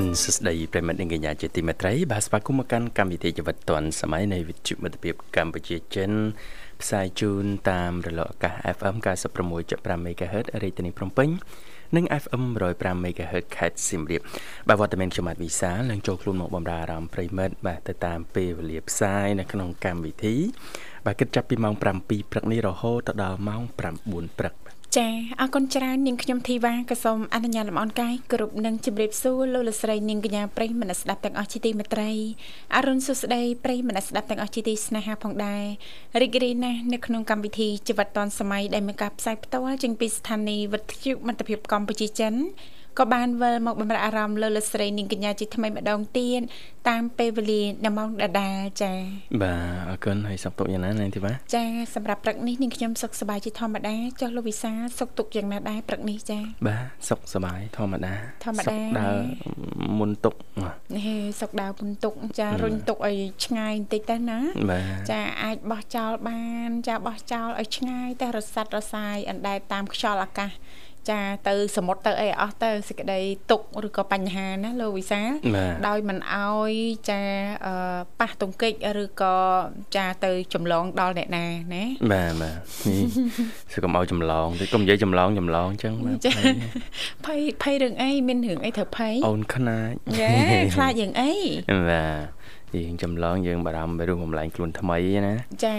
នសស្ដីប្រិមិត្តនិងកញ្ញាជាទីមេត្រីបាទស្វាគមន៍មកកាន់កម្មវិធីជីវិតឌွန်សម័យនៃវិទ្យុមិត្តភាពកម្ពុជាចិនផ្សាយជូនតាមរលកអាកាស FM 96.5 MHz រាជធានីភ្នំពេញនិង FM 105 MHz ខេត្តសៀមរាបបាទវត្តមានខ្ញុំបាទវិសាលនឹងចូលខ្លួនមកបំរើអារម្មណ៍ប្រិមិត្តបាទទៅតាមពេលវេលាផ្សាយនៅក្នុងកម្មវិធីបាទគិតចាប់ពីម៉ោង7ព្រឹកនេះរហូតដល់ម៉ោង9ព្រឹក ចាអរគុណច្រើននាងខ្ញុំធីវ៉ាក៏សូមអនុញ្ញាតលំអរកាយគ្រប់នឹងជម្រាបសួរលោកលស្រីនាងកញ្ញាប្រិយមិត្តស្ដាប់ទាំងអស់ជាទីមេត្រីអរុនសុស្ដីប្រិយមិត្តស្ដាប់ទាំងអស់ជាទីស្នេហាផងដែររីករាយណាស់នៅក្នុងកម្មវិធីជីវិតឌွန်សម័យដែលមានការផ្សាយផ្ទាល់ចេញពីស្ថានីយ៍វិទ្យុមិត្តភាពកម្ពុជាចិន ក៏បានវិលមកបំរើអារម្មណ៍លើលស្រីនាងកញ្ញាជាថ្មីម្ដងទៀតតាមពេលវេលានៅម៉ោងដដែលចា៎បាទអរគុណហើយសុខទុក្ខយ៉ាងណានាងធីបាចា៎សម្រាប់ព្រឹកនេះនាងខ្ញុំសុខសប្បាយជាធម្មតាចុះលោកវិសាសុខទុក្ខយ៉ាងណាដែរព្រឹកនេះចា៎បាទសុខសប្បាយធម្មតាធម្មតាដើរមុនទុកហេសុខដើរមុនទុកចារុញទុកឲ្យឆ្ងាយបន្តិចទៅណាចាអាចបោះចោលបាន ចាបោះចោលឲ្យឆ្ងាយតែរសាត់រសាយអណ្ដែតតាមខ្យល់អាកាស ចាទៅសមុទ្រទៅអីអស់ទៅសេចក្តីទុកឬក៏បញ្ហាណាលោកវិសាដោយមិនអោយចាប៉ះទង្គិចឬក៏ចាទៅចម្លងដល់អ្នកណាណាបាទបាទសឹកកុំឲ្យចម្លងតិចកុំនិយាយចម្លងចម្លងអញ្ចឹងបាទភ័យភ័យរឿងអីមានរឿងអីត្រូវភ័យអូនខ្នាចយេខ្លាចរឿងអីបាទ យើងចម្លងយើងបារម្ភពីរោគបំលែងខ្លួនថ្មីណាចា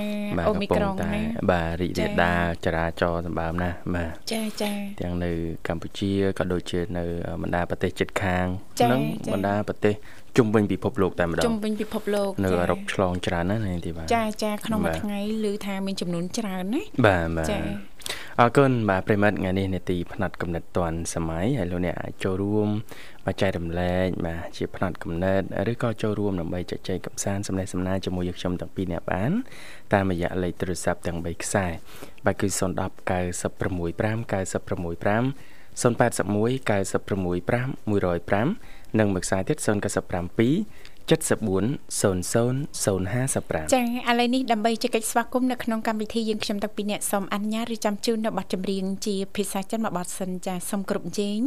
អូមីក្រុងណាបាទរីករាលដាលចរាចរណ៍សម្បើមណាស់បាទចាចាទាំងនៅកម្ពុជាក៏ដូចជានៅបណ្ដាប្រទេសជិតខាងនិងបណ្ដាប្រទេសជុំវិញពិភពលោកតែម្ដងជុំវិញពិភពលោកនៅអឺរ៉ុបឆ្លងច្រើនណាស់នាងទីបាទចាចាក្នុងមួយថ្ងៃឮថាមានចំនួនច្រើនណាបាទបាទចា អរគុណបាទប្រិមិត្តថ្ងៃនេះនេតិផ្នែកកំណត់តនសម័យហើយលោកអ្នកអាចចូលរួមមកចែករំលែកបាទជាផ្នែកកំណត់ឬក៏ចូលរួមដើម្បីជជែកកម្សាន្តសំណេះសំណាលជាមួយយើងខ្ញុំទាំងពីរអ្នកបានតាមរយៈលេខទូរស័ព្ទទាំង3ខ្សែបាទគឺ010 965 965 081 965 105និងមួយខ្សែទៀត097 74 00 055ចាឥឡូវនេះដើម្បីជែកស្វាគមន៍នៅក្នុងកម្មវិធីយើងខ្ញុំទាំងពីរអ្នកសូមអនុញ្ញាតរៀបចំជូននៅប័ណ្ណចម្រៀងជាភាសាចិនមួយបទសិនចាសូមគ្រប់ជេង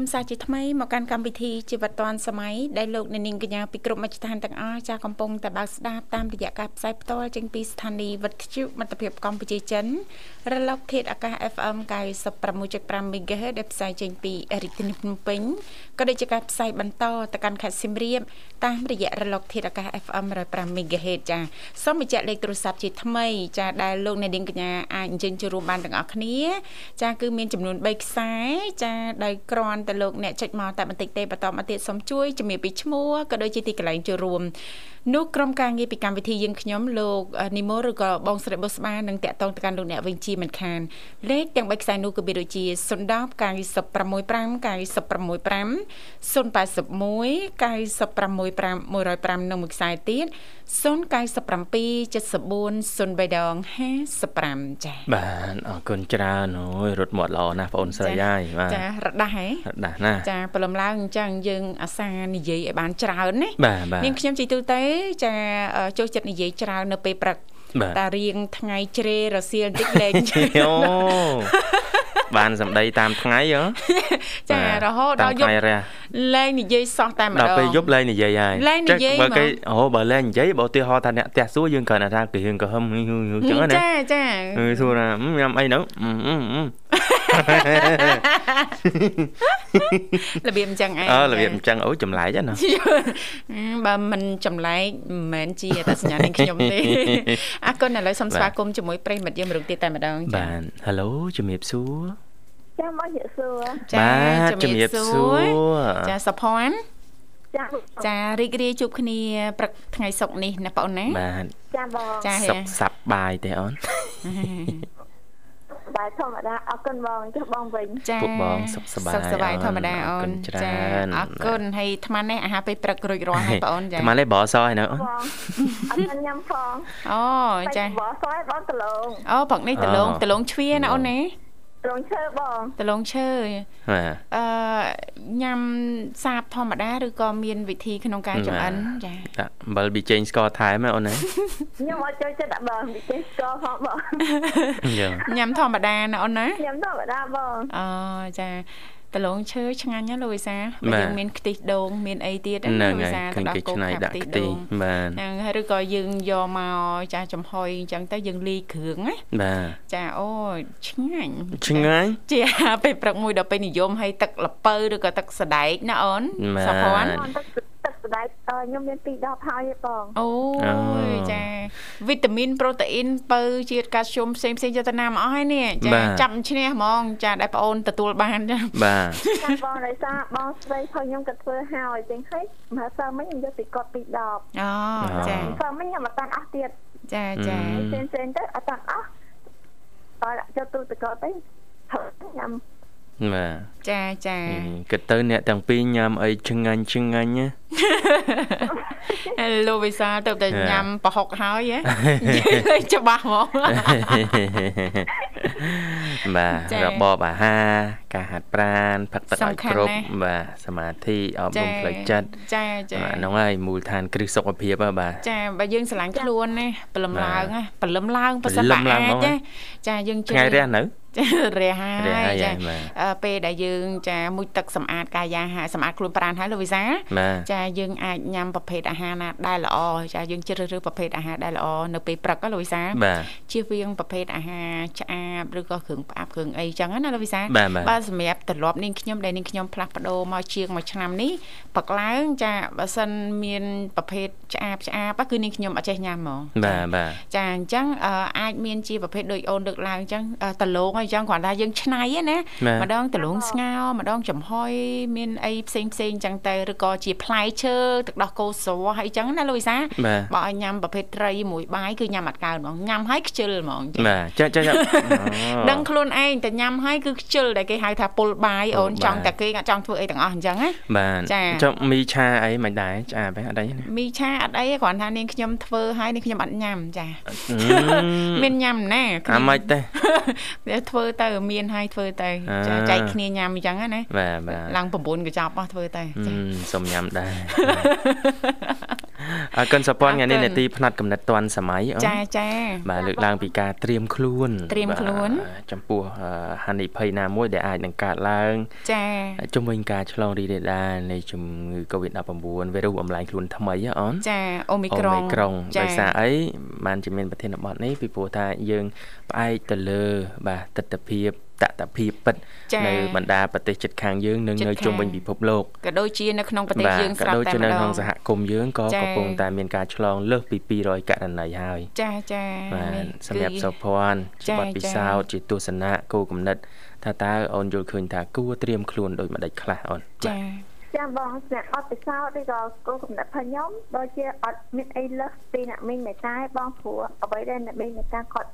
ស្វាគមន៍សាជាថ្មីមកកាន់កម្មវិធីជីវិតឌွန်សម័យដែលលោកអ្នកនាងកញ្ញាពីគ្រប់មជ្ឈដ្ឋានទាំងអស់ចាស់កំពុងតែបើកស្ដាប់តាមរយៈការផ្សាយផ្ទាល់ចេញពីស្ថានីយ៍វិទ្យុមិត្តភាពកម្ពុជាចិនរលកធាតុអាកាស FM 96.5 MHz ដែលផ្សាយចេញពីរាជធានីភ្នំពេញក៏ដូចជាការផ្សាយបន្តទៅកាន់ខេត្តសៀមរាបតាមរយៈរលកធាតុអាកាស FM 105 MHz ចាសូមបញ្ជាក់លេខទូរស័ព្ទជាថ្មីចាដែលលោកអ្នកនាងកញ្ញាអាចអញ្ជើញចូលរួមបានទាំងអស់គ្នា ចាគឺមានចំនួន3ខ្សែចាដោយគ្រាន់តែលោកអ្នកចុចមកតែបន្តិចទេបន្តមកទៀតសូមជួយជំរាបពីឈ្មោះក៏ដូចជាទីកន្លែងចូលរួមនោះក្រុមការងារពីកម្មវិធីយើងខ្ញុំលោកនីមូឬក៏បងស្រីបុស្បានឹងតាក់ទងទៅកាន់លោកអ្នកវិញជាមិនខានលេខទាំង3ខ្សែនោះគឺមានដូចជា010 965 965 081 965 105និងមួយខ្សែទៀត097 74 03ដង55ចា៎បាទអរគុណច្រើនអូយរត់មាត់ល្អណាស់បងអូនស្រីហើយបាទចារដាស់ហ៎រដាស់ណាចាព្រលឹមឡើងអញ្ចឹងយើងអាសានិយាយឲ្យបានច្រើនណានាងខ្ញុំជីទូទៅចាចូលចិត្តនិយាយច្រើននៅពេលព្រឹកតារៀងថ្ងៃជ្រេរសៀលបន្តិចលែងអូបានសម្ដីតាមថ្ងៃហ៎ចារហូតដល់យប់លែងនិយាយសោះតែម្ដងដល់ពេលយប់លែងនិយាយហើយលែងនិយាយបើគេអូបើលែងនិយាយបើឧទាហរណ៍ថាអ្នកផ្ទះសួរយើងគ្រាន់តែថាគេរឿងក៏ហឹមអញ្ចឹងណាចាចាសួរថាញ៉ាំអីនៅ របៀបអញ្ចឹងឯងអឺរបៀបអញ្ចឹងអូចម្លែកណាបើមិនចម្លែកមិនមែនជាតែសញ្ញានៃខ្ញុំទេអរគុណឥឡូវសូមស្វាគមន៍ជាមួយប្រិមិត្តយើងម្ដងទៀតតែម្ដងចា៎បាទ Halo ជំរាបសួរចាមកជំរាបសួរចាជំរាបសួរចាសុភ័ណ្ឌចាចារីករាយជួបគ្នាព្រឹកថ្ងៃសុក្រនេះណាបងអូនណាបាទចាបងចាសុខសាប់បាយទេអូន បាយធម្មតាអរគុណបងចុះបងវិញចាពុកបងសុខសប្បាយសុខសប្បាយធម្មតាអូនចាអរគុណហើយអាត្មានេះអាហារពេលព្រឹករួចរាល់ហើយបងអូនចាអាត្មានេះបរសហើយនៅអូនអត់ញ៉ាំផងអូចាបរសហើយបងដលងអូព្រឹកនេះដលងដលងជ្វាណាអូនណា ដលងឈើបងដលងឈើបាទអឺញ៉ាំសាបធម្មតាឬក៏មានវិធីក្នុងការចម្អិនចាដាក់អំបិលប៊ីចេងស្ករថែមអូនណាខ្ញុំអត់ចូលចិត្តដាក់បងប៊ីចេងស្ករផងបងញ៉ាំធម្មតាណាអូនណាញ៉ាំធម្មតាបងអូចា ដលងឈើឆ្ងាញ់ណាលោកវិសាបើយើងមានខ្ទិះដូងមានអីទៀតណាលោកវិសាទៅដល់កូនដាក់ខ្ទិះបាទហ្នឹងឬក៏យើងយកមកចាចំហុយអញ្ចឹងទៅយើងលាយគ្រឿងណាបាទចាអូឆ្ងាញ់ឆ្ងាញ់ជាពេលព្រឹកមួយដល់ពេលនិយមឲ្យទឹកល្ពៅឬក៏ទឹកសដែកណាអូនសុភ័ណ្ឌទឹក សដែកខ្ញុំមាន2ដបហើយទេបងអូយចាវីតាមីនប្រូតេអ៊ីនបើជាតិកាល់ស្យូមផ្សេងផ្សេងយកទៅណាមកអស់ហើយនេះចាចាប់ឈ្នះហ្មងចាដែលបងអូនទទួលបានចាបាទចាបងដោយសារបងស្រីផងខ្ញុំក៏ធ្វើហើយចឹងហើយមហាសើមិញខ្ញុំយកពីគាត់2ដបអូចាសើមិញខ្ញុំអត់តាន់អស់ទៀតចាចាផ្សេងផ្សេងទៅអត់តាន់អស់តើយកទូទឹកកកទៅញ៉ាំ បាទចាចាគិតទៅអ្នកទាំងពីរញ៉ាំអីឆ្ងាញ់ឆ្ងាញ់ណាលោកវិសាទៅតែញ៉ាំប្រហុកហើយហ៎ច្បាស់ហ្មងបាទរបបអាហារការហាត់ប្រាណផឹកទឹកឲ្យគ្រប់បាទសមាធិអប់រំផ្លូវចិត្តចាចាហ្នឹងហើយមូលដ្ឋានគ្រឹះសុខភាពបាទចាបើយើងស្រឡាញ់ខ្លួនណាព្រលឹមឡើងណាព្រលឹមឡើងប្រសិនបើអាចចាយើងជឿថ្ងៃរះនៅ រះហើយចាពេលដែលយើងចាមុជទឹកសម្អាតកាយាហាសម្អាតខ្លួនប្រាណហើយលោកវិសាចាយើងអាចញ៉ាំប្រភេទអាហារណាដែលល្អចាយើងជ្រើសរើសប្រភេទអាហារដែលល្អនៅពេលព្រឹកណាលោកវិសាជៀសវាងប្រភេទអាហារឆ្អាបឬក៏គ្រឿងផ្អាប់គ្រឿងអីចឹងណាលោកវិសាបើសម្រាប់ទម្លាប់នាងខ្ញុំដែលនាងខ្ញុំផ្លាស់ប្ដូរមកជាងមួយឆ្នាំនេះព្រឹកឡើងចាបើសិនមានប្រភេទឆ្អាបឆ្អាបគឺនាងខ្ញុំអត់ចេះញ៉ាំហ្មងបាទបាទចាអញ្ចឹងអាចមានជាប្រភេទដូចអូនលើកឡើងអញ្ចឹងដលងអញ្ចឹងគ្រាន់តែយើងឆ្នៃណាម្ដងដលងស្ងោរម្ដងចំហុយមានអីផ្សេងផ្សេងអញ្ចឹងទៅឬក៏ជាផ្លែឈើទឹកដោះគោស្រស់ហើយអញ្ចឹងណាលូវីសាបើឲ្យញ៉ាំប្រភេទត្រីមួយបាយគឺញ៉ាំអត់កើហ្មងញ៉ាំហើយខ្ជិលហ្មងបាទចាចាដឹងខ្លួនឯងតែញ៉ាំហើយគឺខ្ជិលដែលគេហៅថាពុលបាយអូនចង់តែគេអត់ចង់ធ្វើអីទាំងអស់អញ្ចឹងណាបាទចាចុះមីឆាអីមិនដែរឆ្អាបអត់អីមីឆាអត់អីគ្រាន់ថានាងខ្ញុំធ្វើហើយនាងខ្ញុំអត់ញ៉ាំចាមានញ៉ាំណាអាមិនទេធ្វើទៅមានហើយធ្វើទៅចាចែកគ្នាញ៉ាំអញ្ចឹងណាបាទបាទឡើង9កញ្ចប់អស់ធ្វើទៅចាសុំញ៉ាំដែរអរគុណសុភ័ណ្ឌថ្ងៃនេះនេតិផ្នែកកំណត់តនសម័យអូនចាចាបាទលើកឡើងពីការត្រៀមខ្លួនត្រៀមខ្លួន ចំពោះហានិភ័យណាមួយដែលអាចនឹងកើតឡើង ចាជំវិញការឆ្លងរីករាលដាលនៃជំងឺ Covid-19 វីរុសបំលែងខ្លួនថ្មីអូនចាអូមីក្រុងអូមីក្រុងដោយសារអីបានជាមានប្រធានបទនេះពីព្រោះថាយើងផ្អែកទៅលើបាទទស្សនវិជ្ជាតតភាពពិតនៅបណ្ដាប្រទេសជិតខាងយើងនិងនៅជុំវិញពិភពលោកក៏ដូចជានៅក្នុងប្រទេសយើងស្រាប់តែម្ដងក៏ដូចជានៅក្នុងសហគមន៍យើងក៏កំពុងតែមានការឆ្លងលើសពី200ករណីហើយចាចាបាទសម្រាប់សុភ័ណ្ឌជាបទពិសោធន៍ជាទស្សនៈគោលគំនិតថាតើអូនយល់ឃើញថាគួរត្រៀមខ្លួនដូចម្ដេចខ្លះអូនចាចាំបងស្នាក់អត់ពិសោធន៍ឬក៏គោលគំនិតរបស់ខ្ញុំដូចជាអត់មានអីលើសពីអ្នកមីងមេតាបងព្រោះអ្វីដែលអ្នកមីងមេតាគាត់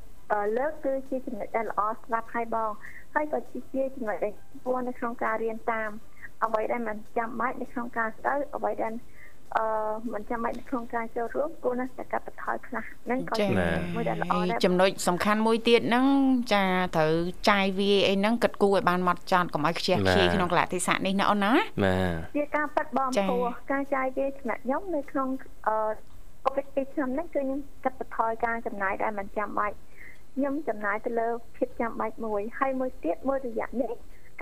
លើកគឺជាចំណុចដែលល្អស្រាប់ហើយបងហើយក៏ជាជាចំណុចដែលគួរនៅក្នុងការរៀនតាមអ្វីដែលมันចាំបាច់នៅក្នុងការស្ដៅអ្វីដែលអឺមិនចាំបាច់នៅក្នុងការចូលរួមគួរណាស់តែកាត់បន្ថយខ្លះហ្នឹងក៏ជាមួយដែលល្អដែរចំណុចសំខាន់មួយទៀតហ្នឹងចាត្រូវចាយវាអីហ្នឹងគិតគូរឲ្យបានម៉ត់ចត់កុំឲ្យខ្ជះខ្ជាយក្នុងកលៈទេសៈនេះណាអូនណាបាទជាការប៉ັດបងព្រោះការចាយវាថ្នាក់ខ្ញុំនៅក្នុងអឺកូវីដ2ឆ្នាំនេះគឺខ្ញុំកាត់បន្ថយការចំណាយដែលមិនចាំបាច់ ខ្ញុំចំណាយទៅលើភាពចាំបាច់មួយហើយមួយទៀតមួយរយៈនេះ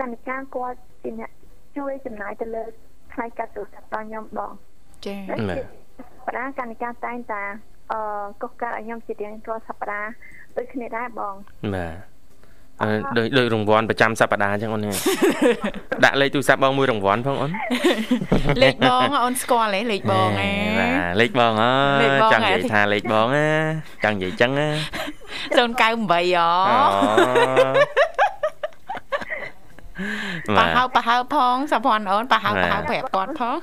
កណ្ឌការគាត់ជាអ្នកជួយចំណាយទៅលើថ្លៃកាត់ទូរស័ព្ទដល់ខ្ញុំបងចា៎បដាកណ្ឌការតែងតាអឺកុសកាត់ឲ្យខ្ញុំជារៀងរាល់សប្តាហ៍ដូចគ្នាដែរបងបាទ ដូចដូចរង្វាន់ប្រចាំសប្តាហ៍អញ្ចឹងអូនដាក់លេខទូរស័ព្ទបងមួយរង្វាន់ផងអូនលេខបងអូនស្គាល់ហ៎លេខបងហ៎បាទលេខបងអើចង់និយាយថាលេខបងណាចង់និយាយអញ្ចឹងណា098អូប៉ះហៅប៉ះហៅផងសុភ័ណ្ឌអូនប៉ះហៅប៉ះហៅប្រាប់គាត់ផង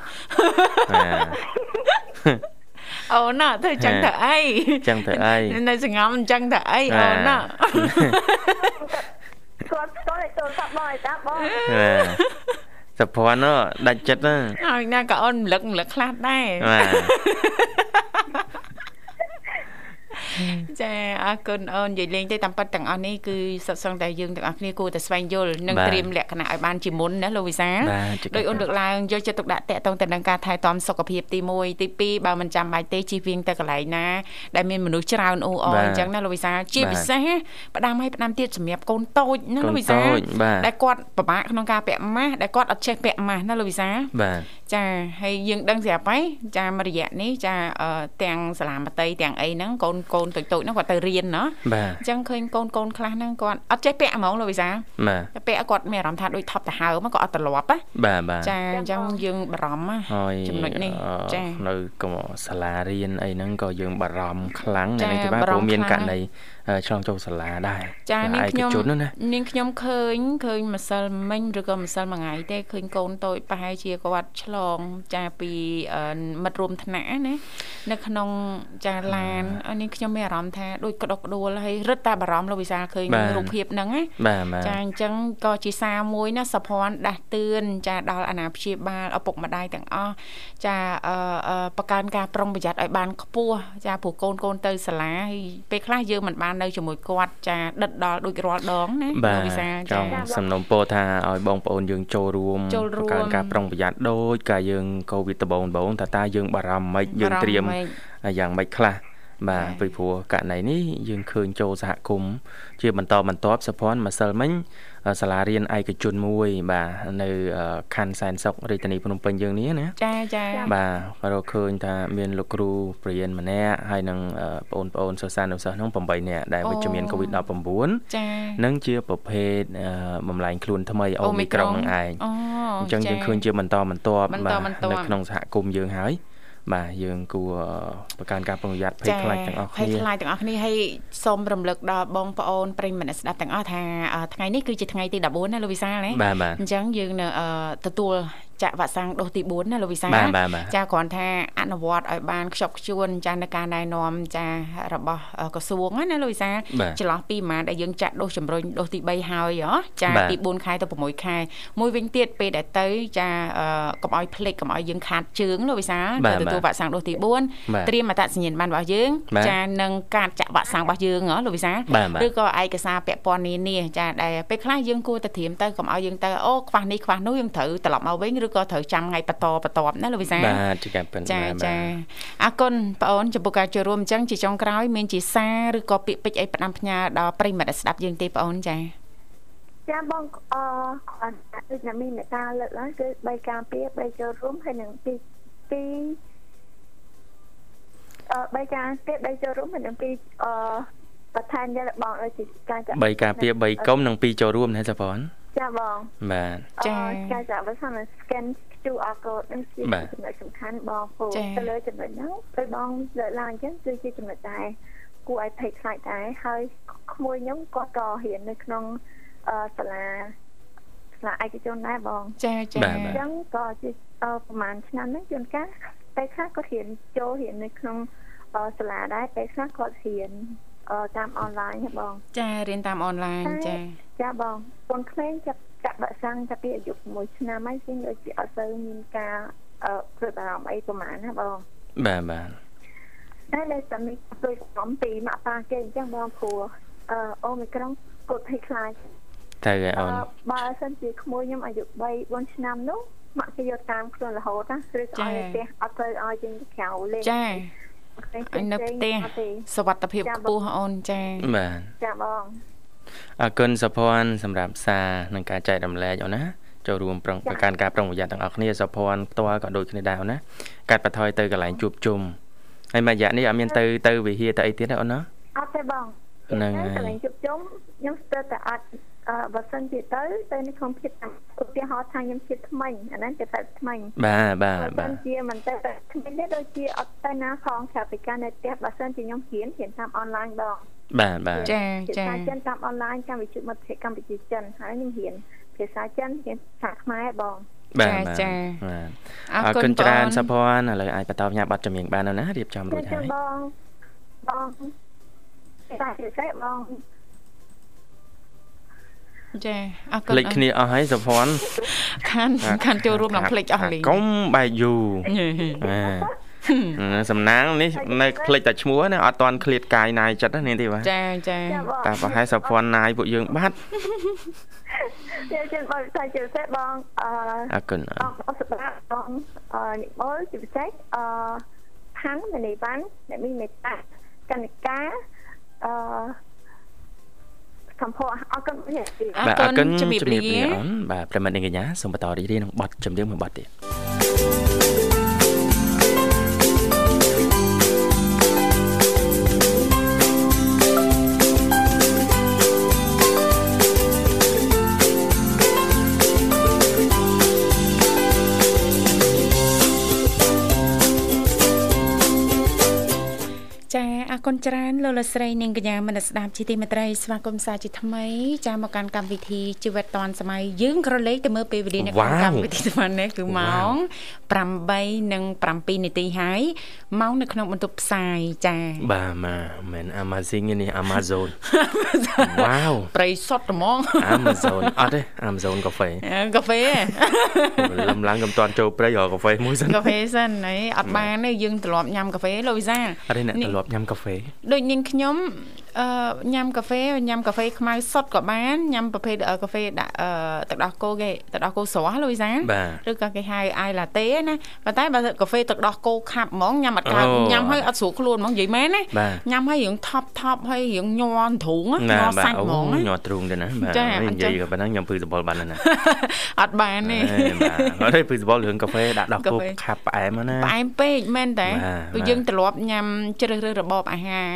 អូនណាធ្វើចឹងទៅអីចឹងទៅអីនៅសង្ងំចឹងទៅអីអូនណាគាត់គាត់ទៅសាប់បងឯតាបងសុភ័ណ្ឌដាច់ចិត្តណាហើយណាក៏អូនរំលឹករំលឹកខ្លះដែរបាទ ចាអរគុណអូននិយាយលេងទេតាមពិតទាំងអស់នេះគឺសុទ្ធសឹងតែយើងទាំងអស់គ្នាគួរតែស្វែងយល់និងត្រៀមលក្ខណៈឲ្យបានជាមុនណាលោកវិសាដោយអូនលើកឡើងយកចិត្តទុកដាក់តកតងទៅនឹងការថែទាំសុខភាពទី1ទី2បើមិនចាំបាច់ទេជិះវិញទៅកន្លែងណាដែលមានមនុស្សច្រើនអ៊ូអអញ្ចឹងណាលោកវិសាជាពិសេសផ្ដាំឲ្យផ្ដាំទៀតសម្រាប់កូនតូចណាលោកវិសាដែលគាត់ពិបាកក្នុងការពាក់ម៉ាស់ដែលគាត់អត់ចេះពាក់ម៉ាស់ណាលោកវិសាបាទ ចាហើយយើងដឹងស្រាប់ហើយចាមួយរយៈនេះចាទាំងសាលាមត្តេយ្យទាំងអីហ្នឹងកូនកូនតូចតូចហ្នឹងគាត់ទៅរៀនណាអញ្ចឹងឃើញកូនកូនខ្លះហ្នឹងគាត់អត់ចេះពាក់ហ្មងលោកវិសាបាទពាក់គាត់មានអារម្មណ៍ថាដូចថប់ទៅហើមគាត់អត់ត្រឡប់ណាបាទបាទចាអញ្ចឹងយើងបារម្ភណាចំណុចនេះចានៅសាលារៀនអីហ្នឹងក៏យើងបារម្ភខ្លាំងនៅនេះទេបាទព្រោះមានករណីឆ្លងចូលសាលាដែរចានាងខ្ញុំនាងខ្ញុំឃើញឃើញម្សិលមិញឬក៏ម្សិលមួយថ្ងៃទេឃើញកូនតូចប្រហែលជាគាត់ឆ្លងចាពីមិត្តរួមថ្នាក់ណានៅក្នុងចាឡាននាងខ្ញុំមានអារម្មណ៍ថាដូចក្តុកក្តួលហើយរឹតតែបារម្ភលោកវិសាឃើញរូបភាពហ្នឹងណាចាអញ្ចឹងក៏ជាសារមួយណាសភ័ណ្ឌដាស់តឿនចាដល់អាណាព្យាបាលឪពុកម្ដាយទាំងអស់ចាអឺបង្កើនការប្រុងប្រយ័ត្នឲ្យបានខ្ពស់ចាព្រោះកូនកូនទៅសាលាហើយពេលខ្លះយើងមិនបាននៅជាមួយគាត់ចាដិតដល់ដូចរាល់ដងណាវិសាចង់សំណូមពរថាឲ្យបងប្អូនយើងចូលរួមបង្កើនការប្រុងប្រយ័ត្នដូចកាលយើងកូវីដដំបូងដំបូងតើតើយើងបារម្ភមិនយើងត្រៀមយ៉ាងម៉េចខ្លះបាទពីព្រោះករណីនេះយើងឃើញចូលសហគមន៍ជាបន្តបន្ទាប់សុភ័ណ្ឌម្សិលមិញ សាលារៀនឯកជនមួយ បាទនៅខណ្ឌសែនសុខរាជធានីភ្នំពេញយើងនេះណាចាចាបាទក៏រកឃើញថាមានលោកគ្រូបរិញ្ញាម្នាក់ហើយនឹងបងប្អូនសិស្សានុសិស្សនោះ8នាក់ដែលវិជ្ជមាន COVID-19 ចានឹងជាប្រភេទបំលែងខ្លួនថ្មីអូមីក្រុងនឹងឯងអញ្ចឹងយើងឃើញជាបន្តបន្ទាប់បាទនៅក្នុងសហគមន៍យើងហើយ បាទយើងគួរបង្កើនការប្រុងប្រយ័ត្នភ័យខ្លាចទាំងអស់គ្នាភ័យខ្លាចទាំងអស់គ្នាហើយសូមរំលឹកដល់បងប្អូនប្រិយមិត្តស្ដាប់ទាំងអស់ថាថ្ងៃនេះគឺជាថ្ងៃទី14ណាលោកវិសាលណាអញ្ចឹងយើងនៅទទួល ចាក់វ៉ាក់សាំងដូសទី4ណាលោកវិសាចាគ្រាន់ថាអនុវត្តឲ្យបានខ្ជាប់ខ្ជួនចានៅការណែនាំចារបស់ក្រសួងណាលោកវិសាចន្លោះពីប្រហែលដែលយើងចាក់ដូសជំរុញដូសទី3ហើយចាពី4ខែទៅ6ខែមួយវិញទៀតពេលដែលទៅចាកុំឲ្យភ្លេចកុំឲ្យយើងខាតជើងលោកវិសាទៅទទួលវ៉ាក់សាំងដូសទី4ត្រៀមអត្តសញ្ញាណប័ណ្ណរបស់យើងចានឹងការចាក់វ៉ាក់សាំងរបស់យើងលោកវិសាឬក៏ឯកសារពាក់ព័ន្ធនានាចាដែលពេលខ្លះយើងគួរតែត្រៀមទៅកុំឲ្យយើងទៅអូខ្វះនេះខ្វះនោះយើងត្រូវត្រឡប់មកវិញឬក៏ត្រូវចាំថ្ងៃបន្តបន្ទាប់ណាលោកវិសាបាទជាការពិនចាបាទចាអរគុណបងអូនចំពោះការចូលរួមអញ្ចឹងជាចុងក្រោយមានជាសារឬក៏ពាក្យពេចន៍អីផ្ដាំផ្ញើដល់ប្រិយមិត្តដែលស្ដាប់យើងទេបងអូនចាចាបងអឺអត់ដូចណាមីមេតាលើកឡើងគឺ3ការពារ3ចូលរួមហើយនឹងពីពីអឺ3ការពារ3ចូលរួមហើយនឹងពីអឺបន្ថែមយកបងឲ្យជាការចា3ការពារ3កុំនិង2ចូលរួមណាសាផន ចាបងបាទចា៎អឺការចាបើសិន scan QR code នឹងជាបាទចំណុចសំខាន់បងពូចា៎ទៅលើចំណុចហ្នឹងពេលបងលើកឡើងអញ្ចឹងគឺជាចំណុចដែរគួរឲ្យភ័យខ្លាចដែរហើយក្មួយខ្ញុំគាត់ក៏រៀននៅក្នុងអឺសាលាសាលាឯកជនដែរបងចាចាបាទអញ្ចឹងក៏ជាអឺប្រហែលឆ្នាំហ្នឹងជួនកាលពេលខ្លះគាត់រៀនចូលរៀននៅក្នុងអឺសាលាដែរពេលខ្លះគាត់រៀនអឺ តាមអនឡាញហ៎បង ចារៀនតាមអនឡាញចាចាបងកូនក្មេងចាប់ចាក់បាក់សាំងចាប់ពីអាយុ6ឆ្នាំហើយជាងដូចជាអត់ទៅមានការអឺព្រួយបារម្ភអីប្រហែលណាបងបាទបាទតែនៅតែមានព្រួយបារម្ភពីម៉ាក់ប៉ាគេអញ្ចឹងបងព្រោះអឺអូមីក្រុងគាត់ភ័យខ្លាចទៅហើយអូនអឺបើសិនជាក្មួយខ្ញុំអាយុ3 4ឆ្នាំនោះម៉ាក់គេយកតាមខ្លួនរហូតណាឬក៏ឲ្យនៅផ្ទះអត់ទៅឲ្យចេញទៅក្រៅលេងចាផ្សេងៗ អញនៅផ្ទះអត់ទេសវត្ថភាពខ្ពស់អូនចាបាទចាបងអរគុណសុភ័ណ្ឌសម្រាប់សារនិងការចែករំលែកអូនណាចូលរួមប្រុងប្រកាន់ការប្រុងប្រយ័ត្នទាំងអស់គ្នាសុភ័ណ្ឌផ្ទាល់ក៏ដូចគ្នាដែរអូនណាកាត់បន្ថយទៅកន្លែងជួបជុំហើយមួយរយៈនេះអត់មានទៅទៅវិហារទៅអីទៀតទេអូនណាអត់ទេបងហ្នឹងហើហើយកន្លែងជប់ជុំខ្ញុំស្ទើរតែអត់អឺ បើសិនជាទៅទៅនៅក្នុងភាពតាមឧទាហរណ៍ថាខ្ញុំជាថ្មីអាហ្នឹងគេតែថ្មីបាទបាទបើបាសិទនជាមិនទៅតែថ្មីទេដូចជាអត់ទៅណាផងក្រៅពីការនៅផ្ទះបើសិនជាខ្ញុំរៀនរៀនតាមអនឡាញបងបាទបាទចាភាចាសាចិនតាមអនឡាញកម្មវិធីមិត្តភ័ក្តិកម្ពុជាចិនហើយខ្ញុំរៀនភាសាចិនរៀនភាសាខ្មែរបងបាទបាទចាបាទអរអរគុគុណណបងច្រើនសុភ័ណ្ឌឥឡូវអាចបន្តផ្ញើប័ណ្ណចម្រៀងបានអូនណារៀបចំរួចចឹហើងយបងបងតែជាសេបង ចាអរគុណភ្លេចគ្នាអស់ហើយសុភ័ណ្ឌខានខានចូលរួមនឹងភ្លេចអស់លីងកុំបែកយូរបាទសំណាងនេះនៅភ្លេចតែឈ្មោះណាអត់តាន់ឃ្លាតកាយណាយចិត្តណានាងទេបាទចាចាចាបងតែប្រហែលសុភ័ណ្ឌណាយពួកយើងបាត់ជាជាបងតែជាសេបងអឺអរគុណអរអរសម្រាប់បងអឺនិមលជាពិសេសអឺផាំងមនីវ៉ាន់អ្នកមានមេត្តាកនិកាអឺ សំភអរគុណនេះអរបាទគុអណរគុណជំរាបលាអូនបាទប្រិមត្តនាងកញ្ញាសូមបន្តរីករាយនឹងប័ណ្ណចម្រៀងមួយប័ណ្ណទៀត អរគុណច្រើនលោកលកស្រីនាងកញ្ញាមនស្ដាប់ជាទីមេត្រីស្វាគមន៍សាជាថ្មីចាមកកាន់កម្មវិធីជីវិតឌွန်សម័យយើងក្រឡេកទៅមើលពេលវេលានៅក្នុងកម្មវិធីស្មាននេះគឺម៉ោង8:07នាទីហើយម៉ោងនៅក្នុងបន្ទប់ផ្សាយចាបាទមកមិន Amazing ទេនេះ Amazon វ៉ាវប្រិយសុតហ្មង Amazon អត់ទេ Amazon កាហ្វេកាហ្វេលំឡើងកំតាន់ចូលព្រៃរកកាហ្វេមួយសិនកាហ្វេសិនហើយអត់បានទេយើងទ្រលាប់ញ៉ាំកាហ្វេលោកវិសាអត់ទេអ្នកទម្លាប់ញ៉ាំកាហ្វេដូចនាងខ្ញុំ អឺញ៉ាំកាហ្វេញ៉ាំកាហ្វេខ្មៅសុទ្ធក៏បានញ៉ាំប្រភេទអឺកាហ្វេដាក់អឺទឹកដោះគោគេទឹកដោះគោស្រស់លូវីសាបាទឬក៏គេហៅអាយឡាតេណាប៉ុន្តែបើកាហ្វេទឹកដោះគោខាប់ហ្មងញ៉ាំអត់កើតអូញ៉ាំហើយអត់ស្រួលខ្លួនហ្មងនិយាយមែនណាបាទញ៉ាំហើយរៀងថប់ថប់ហើយរៀងញ័រទ្រូងណាណាញ័របាទសាច់អូហ្មងណាញ័រទ្រូងទៅណាបាទចានិអញ្ចឹយាងយក៏ប៉ុណ្ណឹងខ្ញុំពឺសបល់បានហើយណាអត់បានទេអេបាទអត់ទេពឺសបល់រឿងកាហ្វេដាក់ដោះគោកាហ្វេខាប់ផ្អែមណាផ្អែមពេកមែនតើបាទព្រោះយើងទ្រលាប់ញ៉ាំជ្រើសរើសរបបអាហារ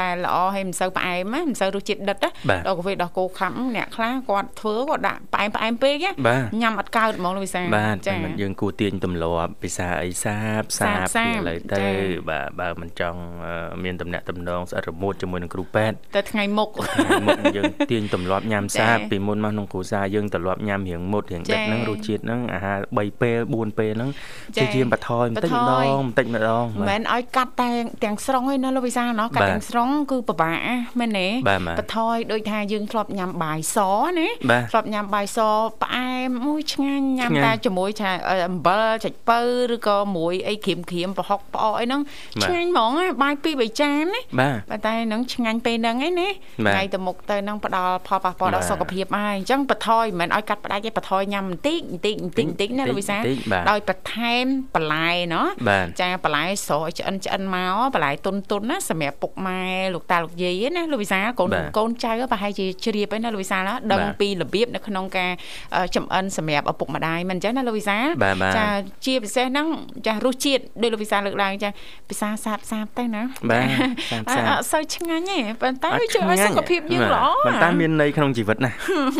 ដែលល្អហើយមិនសូវផ្អែមណាមិនសូវរសជាតិដិតណាបាទដល់កាហ្វេដោះគោខាប់អ្នកខ្លះគាត់ធ្វើគាត់ដាក់ផ្អែមផ្អែមពេកណាបាទញ៉ាំអត់កើតហ្មងលោកវិសាបាទតែមិនយើងគួរទាញទម្លាប់ភាសាអីសាបសាបសាបពីឥឡូវទៅចា៎បាទបើមិនចង់អឺមានតំណែងតំណងស្អិតរមួតជាមួយនឹងគ្រូពេទ្យតែថ្ងៃមុខថ្ងៃមុខយើងទាញទម្លាប់ញ៉ាំសាបចា៎ពីមុនមកក្នុងគ្រួសារយើងទម្លាប់ញ៉ាំរៀងមុតរៀងដិតចា៎ហ្នឹងរសជាតិហ្នឹងអាហារ3ពេល4ពេលហ្នឹងចា៎ជាជាបន្ថយបន្តិចម្ដបន្ថយងបន្តិចម្ដងមិនមែនឲ្យកាត់តែទាំងស្រុងឯណាលោកវិសាណោះកាត់បាទទាំងស្រុងគឺពិបាកមែនទេបាទបាទបថយដូចថាយើងធ្លាប់ញ៉ាំបាយសណាបាទធ្លាប់ញ៉ាំបាយសផ្អែមអូយឆ្ងាញ់ញ៉ាំឆ្ងាញ់តែជាមួយថាអំបិលចាច់ពៅឬក៏មួយអីក្រៀមក្រៀមប្រហុកផ្អកអីហ្នឹងបាទឆ្ងាញ់ហ្មងណាបាយពីរបីចានណាបាទប៉ុន្តែហ្នឹងឆ្ងាញ់ពេលហ្នឹងឯណាបាទថ្ងៃទៅមុខទៅហ្នឹងផ្ដល់ផលប៉ះពាល់ដល់បាទសុខភាពហើយអញ្ចឹងបថយមិនមែនឲ្យកាត់ផ្ដាច់ទេបថយញ៉ាំបន្តិចបន្តិចបន្តិចបន្តិចណាលោកវិសាលបន្តិចបាទដោយបន្ថែមបន្លែណោះបាទចាបន្លែស្រកឲ្យឆ្អិនឆ្អិនមកបន្លែទុនទុនណាសម្រាប់ពុកម៉ែលោកតាលោកយាយណាលោកវិសាលកូនបាទកូនចៅប្រហែលជាជ្រាបហើយណាលោកវិសាលណាដឹងបាទពីរបៀបនៅក្នុងការអឺចំអិនសម្រាប់ឪពុកម្ដាយមិនអញ្ចឹងណាលោកវិសាលបាទបាទចាជាពិសេសហ្នឹងចារសជាតិដោយលោកវិសាលលើកឡើងចាពិសាសាបសាបទៅណាបាទសាបសាបអត់សូវឆ្ងាញ់ទេប៉ុន្តែអត់ជួយឲ្យសុខភាពយើងល្អប៉ុន្តែមានន័យក្នុងជីវិតណា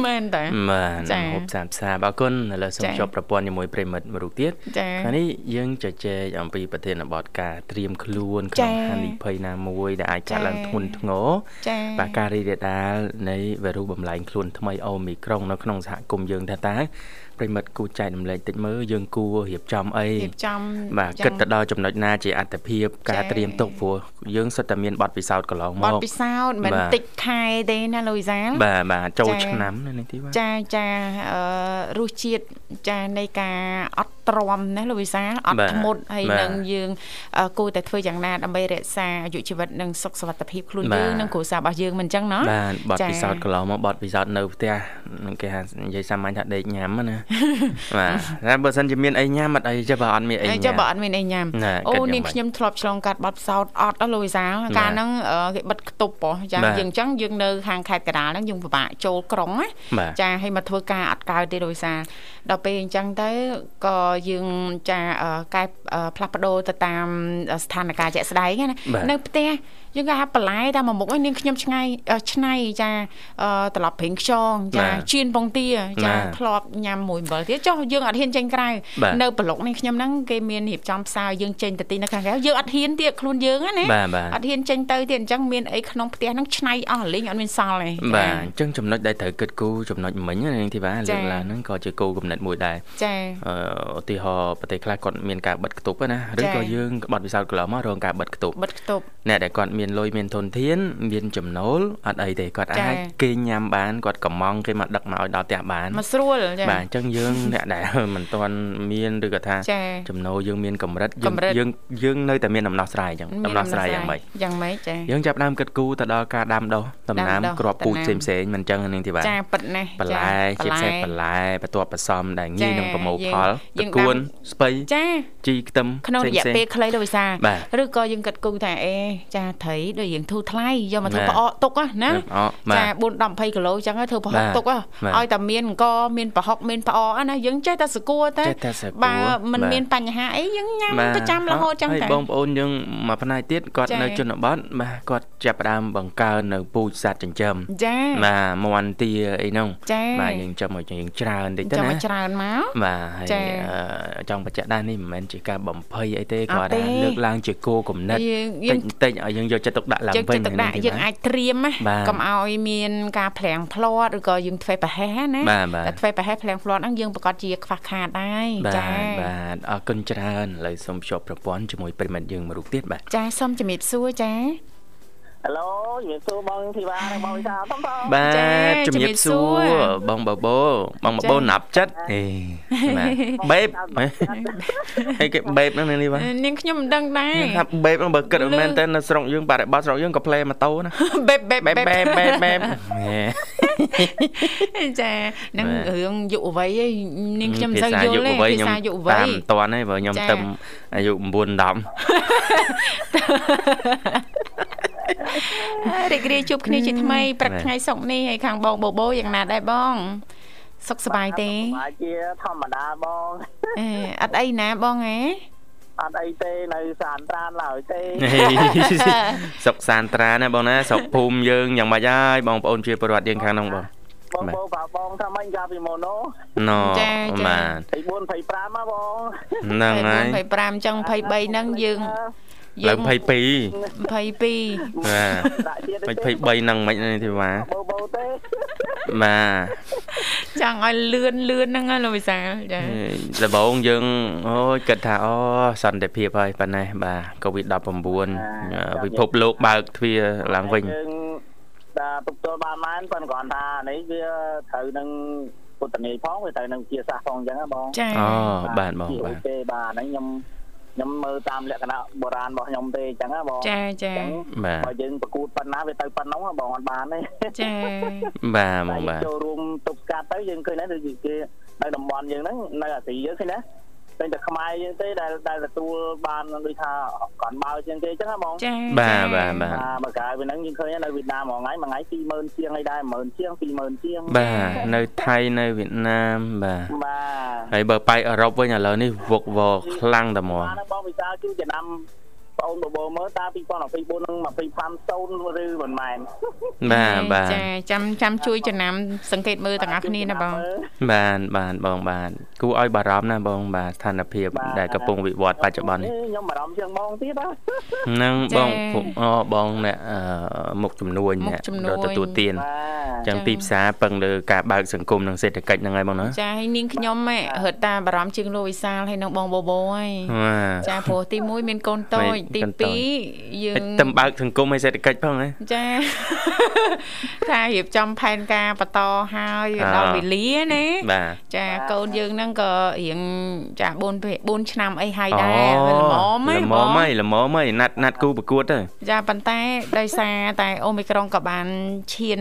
មែនតើបាទចា៎ហូបសាបសាបអរគុណឥឡូវសូមចា៎ជួបប្រព័ន្ធជាមួយប្រិមិត្តមួយរូបទៀតចាថ្ងៃនេះយើងជជែកអំពីប្រធានបទការត្រៀមខ្លួនក្នុងចា៎ហានិភ័យណាមួយដែលអាចកើតចា៎ឡើងធ្ងន់ធ្ងរចាបាទការរីករាលដាលនៃវីរុសបំលែងខ្លួនថ្មីអូមីក្រុងនៅក្នុងសហគមន៍យើងថាតើប្រិមិត្តគួរចែករំលែកតិចមើលយើងគួររៀបចំអីរៀបចំបាទយ៉ាងគិតទៅដល់ចំណុចណាជាអត្តភាពការចា៎ត្រៀមទុកព្រោះយើងសុទ្ធតែមានបទពិសោធន៍កន្លងបមទកពិសោធន៍មិនបាទតិចខែទេណាលូវីសាលបាទបាទចូលចា៎ឆ្នាំនៅនេះទីបាទចាចាអឺរសជាតិចានៃការអត់ទ្រាំណាលោកវិសាលអត់បាទធ្មត់ហើយបាទនឹងយើងអឺគួរតែធ្វើយ៉ាងណាដើម្បីរក្សាអាយុជីវិតនិងសុខសុវត្ថិភាពខ្លួនបាទយើងនិងគ្រួសាររបស់យើងមិនអញ្ចឹងណាបាទបទចា៎ពិសោធន៍កន្លងមកបទពិសោធន៍នៅផ្ទះនឹងគេថានិយាយសាមញ្ញថាដេកញ៉ាំហ្នឹងណាបាទតែបើសិនជាមានអីញ៉ាំអត់អីចេះបើអត់មានអីហើយញ៉ាចុះំបើអត់មានអីញ៉ាំណាអូគិតយ៉ាងនាងម៉េចខ្ញុំធ្លាប់ឆ្លងកាត់បទពិសោធន៍អត់ដល់លោកវិសាលកាលហ្នឹងអឺគេបិទខ្ទប់ហ៎ចាបាទយើងអញ្ចឹងយើងនៅខាងខេត្តកណ្ដាលហ្នឹងយើងពិបាកចូលក្រុងណាបាទចាឲ្យមកធ្វើការអត់កើតទេដោយសារដល់ពេលអញ្ចឹងទៅក៏យើងចាអឺកែអឺផ្លាស់ប្ដូរទៅតាមស្ថានភាពជាក់ស្ដែងណាបាទនៅផ្ទះ យើងគេហៅបន្លែតែមួយមុខឯងនាងខ្ញុំឆ្ងាយអឺឆ្នៃចាអឺត្រឡប់ព្រីងខ្យងចាបាទជៀនពងទាចាបាទធ្លាប់ញ៉ាំមួយអំបិលទៀតចុះយើងអត់ហ៊ានចេញក្រៅបាទនៅប្លុកនេះខ្ញុំហ្នឹងគេមានរៀបចំផ្សារយើងចេញទៅទីនៅខាងក្រៅយើងអត់ហ៊ានទៀតខ្លួនយើងណាបាទបាទអត់ហ៊ានចេញទៅទៀតអញ្ចឹងមានអីក្នុងផ្ទះហ្នឹងឆ្នៃអស់លេងអត់មានសល់ទេបាទអញ្ចឹងចំណុចដែលត្រូវគិតគូរចំណុចមិញណានាងធីវ៉ាចា៎លើកឡើងហ្នឹងក៏ជាគោលគំនិតមួយដែរចាអឺឧទាហរណ៍ប្រទេសខ្លះគាត់មានការបិទគប់ណាឬចា៎ក៏យើងបទពិសោធន៍កន្លងមករងការបិទគប់បិទខ្ទប់អ្នកដែលគាត់មានលុយមានធនធាន មានចំណូលអត់អីទេគាត់ចា៎អាចគេញ៉ាំបានគាត់កំងគេមកដឹកមកឲ្យដល់ផ្ទះបានមកស្រួលចាបាទអញ្ចឹងយើងអ្នកដែលមិនទាន់មានឬក៏ថាចាចំណូលយើងមានកម្រិតយើងកម្រិតយើងយើងនៅតែមានដំណោះស្រាយអញ្ចឹងដំណោះស្រាយយ៉ាងម៉េចយ៉ាងម៉េចចាយើងចាប់ផ្ដើមគិតគូរទៅដល់ការដាំដុះដំណាំដាំដុះគ្រាប់ពូជដំផ្សេងណាំផ្សេងៗមិនអញ្ចឹងនឹងទេបាទចាប៉ិតណាស់បន្លែជាពិសេសបន្លែបន្ទាប់ផ្សំដែលងាយចានឹងប្រមូលយើងផលយើងតកួនដាំស្ពៃចាជីខ្ទឹមក្នុងរយៈផ្សេងៗពេលខ្លីលោកវិសាបាទឬក៏យើងគិតគូរថាអេចាត្រីដូចយើងធូរថ្លៃយកមកធ្វើបាទប្រអកទុកណាណាអបាចាទ4 10 20គីឡូអញ្ចឹងទៅធ្វើប្រហុកបាទទុកហ៎បាទឲ្យតែមានអង្គមានប្រហុកមានប្រអកណាយើងចេះតែសគួរតែចេះតែសគួរបើមិនបាទមានបញ្ហាអីយើងញ៉ាំបាទប្រចាំរហូតចឹងហើយតែបងប្អូនយើងមួយផ្នែកទៀតគាត់ចា៎នៅជនបទបាទគាត់ចាប់ផ្ដើមបង្កើននៅពូជសត្វចិញ្ចឹមចាបាទមន់ទាអីហ្នឹងចាបាទយើងចាំមកយើងច្រើនតិចទៅចាំណាមកច្រើនមកបាទហើយចា៎អឺចង់បញ្ជាក់ដែរនេះមិនមែនជាការបំភ័យអីទេអត់គាត់ទេថាលើកឡើងជាគោលគំនិតយើងយើងតិចតិចឲ្យយើងយកចិត្តទុកដាក់ឡើងយើងវិញចិត្តទុកដាក់នេះយើងអាចត្រៀមណាបាទកុំឲ្យមានការផ្លាំងផ្លាត់ឬក៏យើងធ្វើប្រហែសណាបាទបាទតែធ្វើប្រហែសផ្លាំងផ្លាត់ហ្នឹងយើងប្រកាសជាខ្វះខាតដែរបាទចាបាទអរគុណច្រើនឥឡូវសូមភ្ជាប់ប្រព័ន្ធជាមួយប្រិមិត្តយើងមួយរូបទៀតបាទចាសូមជំរាបសួរចា ហេឡូជំរាបសួរបងធីវ៉ានិងបងវិសាលផងបងបាចា៎ទជំរាបជំរាបសសួួររបងបបោបងបបោចា៎ណាប់ចិត្តអេបាទបេបហេគេបេបហ្នឹងនេះបាទនាងខ្ញុំមិនដឹងដែរថាបេបហ្នឹងបើគិតមែនតើនៅស្រុកយើងបរិបទស្រុកយើងក៏ផ្លេម៉ូតូណាបេបបេបបេបបេបេបបេបបេបហេចានឹងបាទរឿងយុវវ័យឯងនាងខ្ញុំមិនសូវយល់ទេវ័យភាខ្ញុំសាយុវវ័តាមយមិនតាន់ទេបើខ្ញុំចា៎ទៅអាយុ9 រីករាយជួបគ្នាជាថ្មីព្រឹកបាទថ្ងៃសុក្រនេះហើយខាងបងបបោយ៉ាងណាដែរបង សុខសប្បាយទេបាទជាធម្មតាបងអេអត់អីណាបងហ៎អត់អីទេនៅសានត្រានឡើយទេ10សុកសានត្រាណាបងណាស្រុកភូមិយើងយ៉ាងម៉េចហើយបងប្អូនជាពលរដ្ឋយើងខាងនោះបងបងបាទបងប្រាប់បងថាម៉េចកាលពីមុននោះណូចា៎ចា៎បាទ24 25មកបងហ្នឹងហើយ25ចឹង23ហ្នឹងយើង ឡើង22 22បាទដាក់ជាតិមិន23ហ្នឹងមិននេះទេបាទបោបោទេបាទចង់ឲ្យលឿនលឿនហ្នឹងណាលោកវិសាលចាដំបូងយើងអូយគិតថាអូសន្តិភាពហើយប៉ុណ្ណេះបាទកូវីដ19ពិភពលោកបើកទ្វារឡើងវិញយើងដែលទប់ទល់បានមែនប៉ុន្តែគ្រាន់ថានេះវាត្រូវនឹងពុទ្ធនីផងវាត្រូវនឹងជាសាសផងអញ្ចឹងណាបងចាអូបាទបងជាបាអូទទេបាទហ្នឹងខ្ញុំ ខ្ញុំមើលតាមលក្ខណៈបុរាណរបស់ខ្ញុំទេអញ្ចឹងណាបងចាចាបាទបើយើងប្រកួតប៉ុណ្ណាវាទៅប៉ុណ្ណឹងហ៎បងអត់បានទេចាបាទបងតែបាទចូលរួមទប់ស្កាត់ទៅយើងឃើញដែរដូចជានៅតំបន់យើងហ្នឹងនៅអាស៊ីយើងឃើញណា តែតែខ្មែរយើងទេដែលដែលទទួលបានដូចថាគាត់បើជាងគេអញ្ចឹងណាបងចាបាទបាទបាទបាទបើកាលពីហ្នឹងយើងឃើញនៅវៀតណាមមួយថ្ងៃមួយថ្ងៃ20000ជាងអីដែរ10000ជាង20000ជាងបាទនៅថៃនៅវៀតណាមបាទបាទហើយបើបែកអឺរ៉ុបវិញឥឡូវនេះវឹកវរខ្លាំងតែហ្មងបាទបងវិសាលគឺចំណាំ បងអូនបបោមើលតើ2024នឹង25សូនឬមិនមែនបាទបាទចាចាំចាំជួយចំណាំ សង្កេតមើលទាំងអស់គ្នាណាបង បាទបាទបងបាទគួរឲ្យបារម្ភណាបងបាទស្ថានភាពដែលកំពុងវិវត្តបច្ចុប្បន្ននេះខ្ញុំបារម្ភជាងបងទៀតហ៎ហ្នឹងបងពួកអូបងអ្នកអឺមុខចំនួនអ្នករត់ទទួលទានបាទចឹងទីផ្សារពឹងលើការបើកសង្គមនិងសេដ្ឋកិច្ចហ្នឹងហើយបងណាចាហើយនាងខ្ញុំហ៎រត់តាបារម្ភជាងលោកវិសាលហើយនឹងបងបបោហើយបាទចាព្រោះទី1មានកូនតូចមាទីនកូនតូច2យើងតែបើកសង្គមឲ្យសេដ្ឋកិច្ចផងណាចាថារៀបចំផែនការបន្តហើយដល់វេលាណាបាទចាកូនយើងហ្នឹងក៏រៀងចា4 4ឆ្នាំអីហើយដែរវាល្មមហ៎ល្មបងមហីល្មមហីណាត់ណាត់គូប្រកួតទៅចាប៉ុន្តែដោយសារតែអូមីក្រុងក៏បានឈាន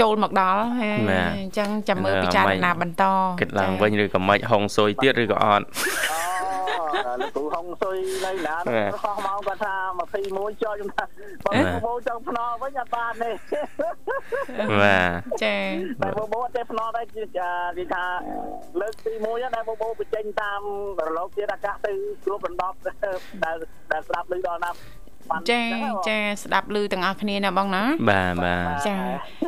ចូលមកដល់ហើយបាទអញ្ចឹងចាំមើលអឺពិចារមិនណាបន្តគិតឡើងវិញឬក៏មិនហុងស៊ុយទៀតឬក៏អត់អូ លោកគ្រូហុងស៊ុយនៅណាបាទខុសមកគាត់ថា21ចុចខ្ញុំថាបើបាទបបោចង់ភ្នល់វិញអត់បានទេបាទចាតែបបោអត់ទេភ្នល់ដែរគឺថាគេថាលើកទី1ដែរបបោបញ្ចេញតាមរលកធាតុអាកាសទៅគ្រប់រំដប់ដែលដែលស្ដាប់ឮដល់ណាបានចាអញ្ងហ៎ចាស្ដាប់ឮទាំងអស់គ្នាណាបងណាបាទបាទចា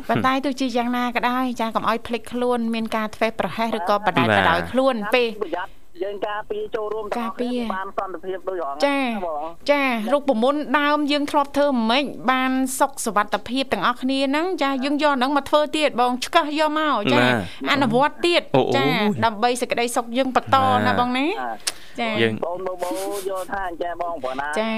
ប៉ុន្តែទោះជាយ៉ាងណាក៏ដោយចាកុំឲ្យភ្លេចខ្លួនមានការធ្វេសប្រហែសឬក៏បដាច់បដោយខ្លួនពេកប្រ យ័ត្នយើងការពារចូលរួមទាំងអស់គ្នាបានសន្តិភាពដូចរង ចា បង ចារូបមន្តដើមយើងធ្លាប់ធ្វើមិនម៉េចបានសុខសวัสดิភាពទាំងអស់គ្នាហ្នឹងចាយើងយកហ្នឹងមកធ្វើទៀតបងឆ្កឹះយកមកចាអនុវត្តទៀតចាដើម្បីសេចក្តីសុខយើងបន្តណាបងណាចា យើង បងបបោយល់ថាអញ្ចឹងបងព្រោះណា ចា